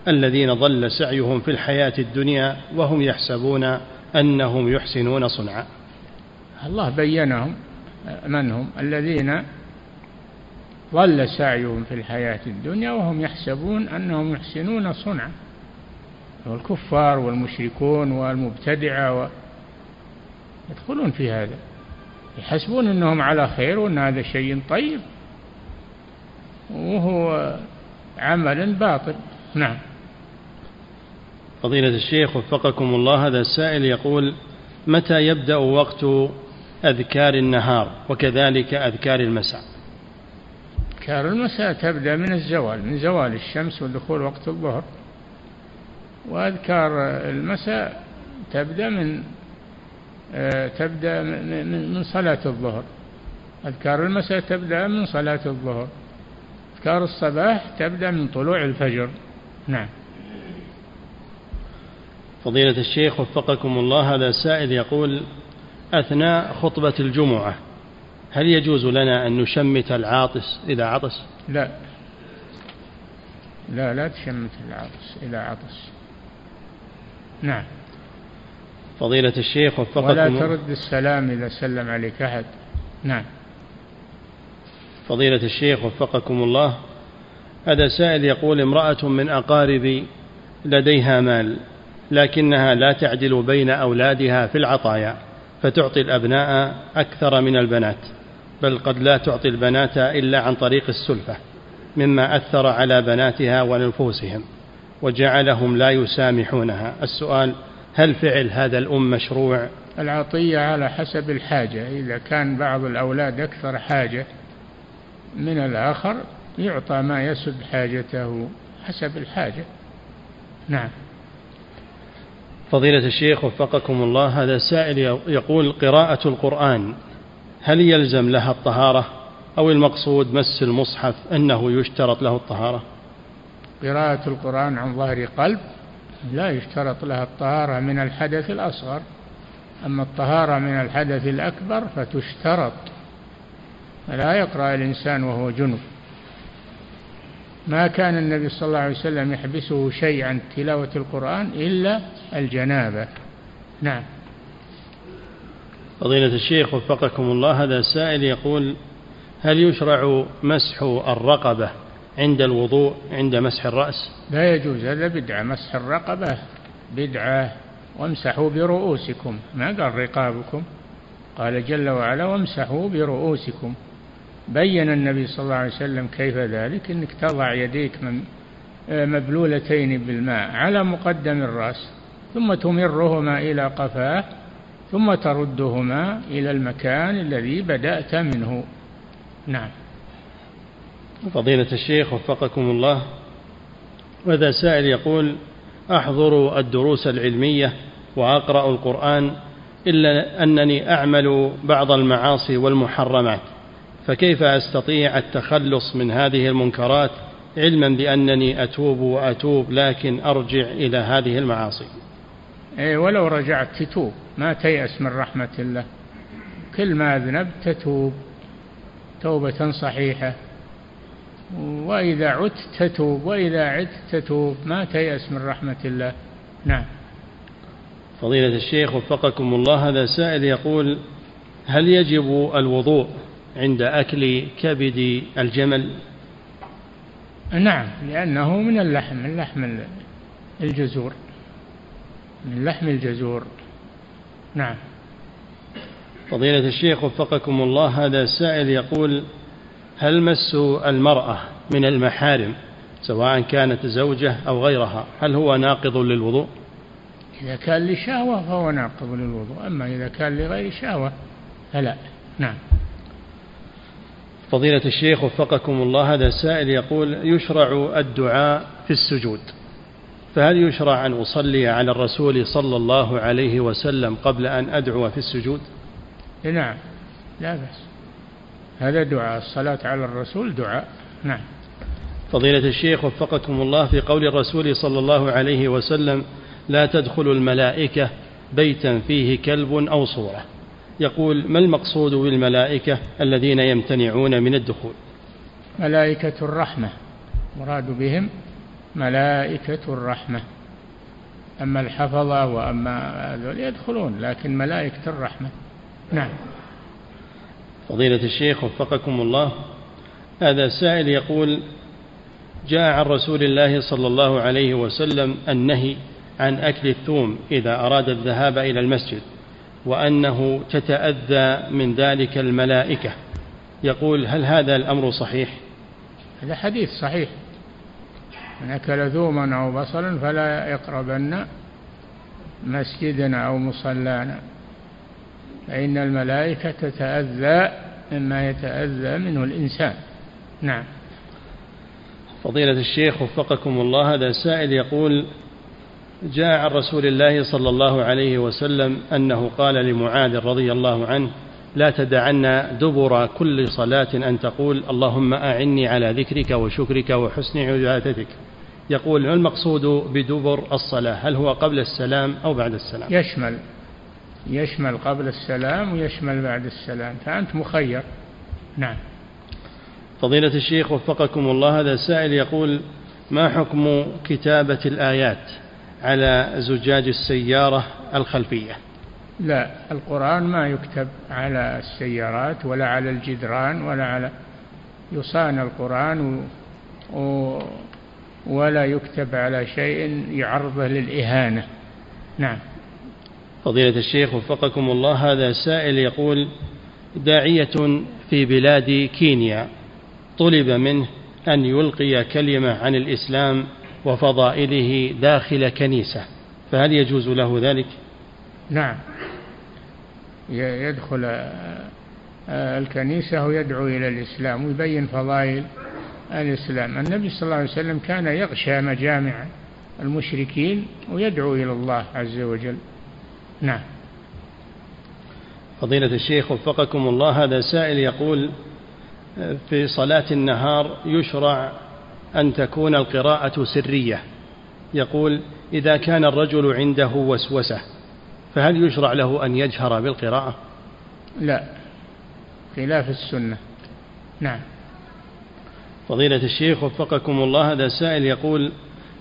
الذين ضل سعيهم في الحياة الدنيا وهم يحسبون أنهم يحسنون صنعا. الله بينهم من هم؟ الذين ضل سعيهم في الحياة الدنيا وهم يحسبون أنهم يحسنون صنعا. والكفار والمشركون والمبتدعة و... يدخلون في هذا يحسبون أنهم على خير وأن هذا شيء طيب وهو عمل باطل. نعم. فضيلة الشيخ وفقكم الله هذا السائل يقول متى يبدأ وقت أذكار النهار وكذلك أذكار المساء؟ أذكار المساء تبدأ من الزوال من زوال الشمس ودخول وقت الظهر. وأذكار المساء تبدأ من آه، تبدأ من صلاة الظهر. أذكار المساء تبدأ من صلاة الظهر. أذكار الصباح تبدأ من طلوع الفجر. نعم. فضيلة الشيخ وفقكم الله هذا سائل يقول أثناء خطبة الجمعة هل يجوز لنا أن نشمت العاطس إذا عطس؟ لا. لا لا تشمت العاطس إذا عطس. نعم. فضيلة الشيخ وفقكم ولا ترد السلام إذا سلم عليك أحد. نعم. فضيلة الشيخ وفقكم الله هذا سائل يقول امرأة من أقاربي لديها مال. لكنها لا تعدل بين أولادها في العطايا فتعطي الأبناء أكثر من البنات بل قد لا تعطي البنات إلا عن طريق السلفة مما أثر على بناتها ونفوسهم وجعلهم لا يسامحونها. السؤال هل فعل هذا الأم مشروع؟ العطية على حسب الحاجة. إذا كان بعض الأولاد أكثر حاجة من الآخر يعطى ما يسد حاجته حسب الحاجة. نعم. فضيلة الشيخ وفقكم الله هذا سائل يقول قراءة القرآن هل يلزم لها الطهارة؟ أو المقصود مس المصحف أنه يشترط له الطهارة؟ قراءة القرآن عن ظهر قلب لا يشترط لها الطهارة من الحدث الأصغر. أما الطهارة من الحدث الأكبر فتشترط. لا يقرأ الإنسان وهو جنب. ما كان النبي صلى الله عليه وسلم يحبسه شيء عن تلاوة القرآن إلا الجنابة. نعم. فضيلة الشيخ وفقكم الله هذا سائل يقول هل يشرع مسح الرقبة عند الوضوء عند مسح الرأس؟ لا يجوز هذا بدعة. مسح الرقبة بدعة. وامسحوا برؤوسكم. ما قال رقابكم؟ قال جل وعلا وامسحوا برؤوسكم. بين النبي صلى الله عليه وسلم كيف ذلك؟ إنك تضع يديك آه، مبلولتين بالماء على مقدم الرأس ثم تمرهما إلى قفاه ثم تردهما إلى المكان الذي بدأت منه. نعم. فضيلة الشيخ وفقكم الله وهذا سائل يقول أحضر الدروس العلمية وأقرأ القرآن إلا أنني أعمل بعض المعاصي والمحرمات. فكيف أستطيع التخلص من هذه المنكرات علما بأنني أتوب وأتوب لكن أرجع إلى هذه المعاصي؟ اي ولو رجعت تتوب. ما تيأس من رحمة الله. كل ما أذنبت تتوب. توبة صحيحة. وإذا عدت تتوب. وإذا عدت تتوب. ما تيأس من رحمة الله. نعم. فضيلة الشيخ وفقكم الله هذا سائل يقول هل يجب الوضوء عند أكل كبد الجمل؟ نعم لأنه من اللحم من لحم الجزور. من لحم الجزور. نعم. فضيلة الشيخ وفقكم الله هذا سائل يقول هل مس المرأة من المحارم سواء كانت زوجة أو غيرها؟ هل هو ناقض للوضوء؟ إذا كان لشهوة فهو ناقض للوضوء أما إذا كان لغير شهوة فلا. نعم. فضيلة الشيخ وفقكم الله هذا سائل يقول يشرع الدعاء في السجود فهل يشرع أن أصلي على الرسول صلى الله عليه وسلم قبل أن أدعو في السجود؟ نعم لا بأس. هذا دعاء الصلاة على الرسول دعاء. نعم. فضيلة الشيخ وفقكم الله في قول الرسول صلى الله عليه وسلم لا تدخل الملائكة بيتا فيه كلب أو صورة. يقول ما المقصود بالملائكة الذين يمتنعون من الدخول؟ ملائكة الرحمة. مراد بهم ملائكة الرحمة. أما الحفظة وأما هذول يدخلون لكن ملائكة الرحمة. نعم. فضيلة الشيخ وفقكم الله هذا سائل يقول جاء عن رسول الله صلى الله عليه وسلم النهي عن أكل الثوم إذا أراد الذهاب إلى المسجد. وأنه تتأذى من ذلك الملائكة. يقول هل هذا الأمر صحيح؟ هذا حديث صحيح. من أكل ثوما أو بصلا فلا يقربن مسجدنا أو مصلانا. فإن الملائكة تتأذى مما يتأذى منه الإنسان. نعم. فضيلة الشيخ وفقكم الله هذا سائل يقول جاء عن رسول الله صلى الله عليه وسلم أنه قال لمعاذ رضي الله عنه لا تدعن دبر كل صلاة أن تقول اللهم أعني على ذكرك وشكرك وحسن عبادتك. يقول ما المقصود بدبر الصلاة؟ هل هو قبل السلام أو بعد السلام؟ يشمل يشمل قبل السلام ويشمل بعد السلام فأنت مخير. نعم. فضيلة الشيخ وفقكم الله هذا سائل يقول ما حكم كتابة الآيات؟ على زجاج السيارة الخلفية. لا القرآن ما يكتب على السيارات ولا على الجدران ولا على يصان القرآن و... و... ولا يكتب على شيء يعرضه للإهانة. نعم. فضيلة الشيخ وفقكم الله هذا سائل يقول داعية في بلاد كينيا طلب منه أن يلقي كلمة عن الإسلام وفضائله داخل كنيسة فهل يجوز له ذلك؟ نعم. يدخل الكنيسة ويدعو إلى الإسلام ويبين فضائل الإسلام. النبي صلى الله عليه وسلم كان يغشى مجامع المشركين ويدعو إلى الله عز وجل. نعم. فضيلة الشيخ وفقكم الله هذا سائل يقول في صلاة النهار يشرع أن تكون القراءة سرية. يقول إذا كان الرجل عنده وسوسة فهل يشرع له أن يجهر بالقراءة؟ لا خلاف السنة. نعم. فضيلة الشيخ وفقكم الله هذا سائل يقول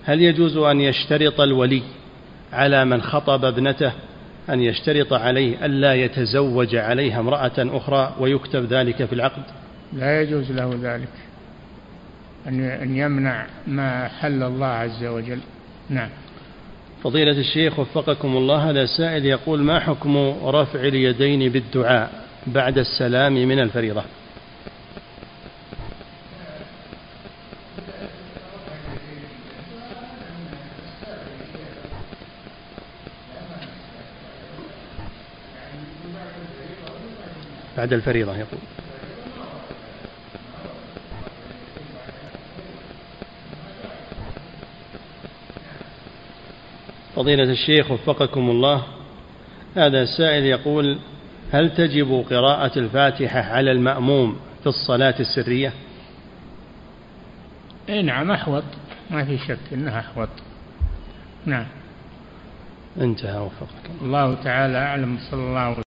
هل يجوز أن يشترط الولي على من خطب ابنته أن يشترط عليه ألا يتزوج عليها امرأة أخرى ويكتب ذلك في العقد؟ لا يجوز له ذلك. أن يمنع ما حل الله عز وجل. نعم. فضيلة الشيخ وفقكم الله هذا سائل يقول ما حكم رفع اليدين بالدعاء بعد السلام من الفريضة؟ بعد الفريضة يقول. فضيلة الشيخ وفقكم الله هذا سائل يقول هل تجب قراءة الفاتحة على المأموم في الصلاة السرية؟ اي نعم أحوط. ما في شك إنها أحوط. نعم. انتهى وفقك. الله تعالى أعلم صلى الله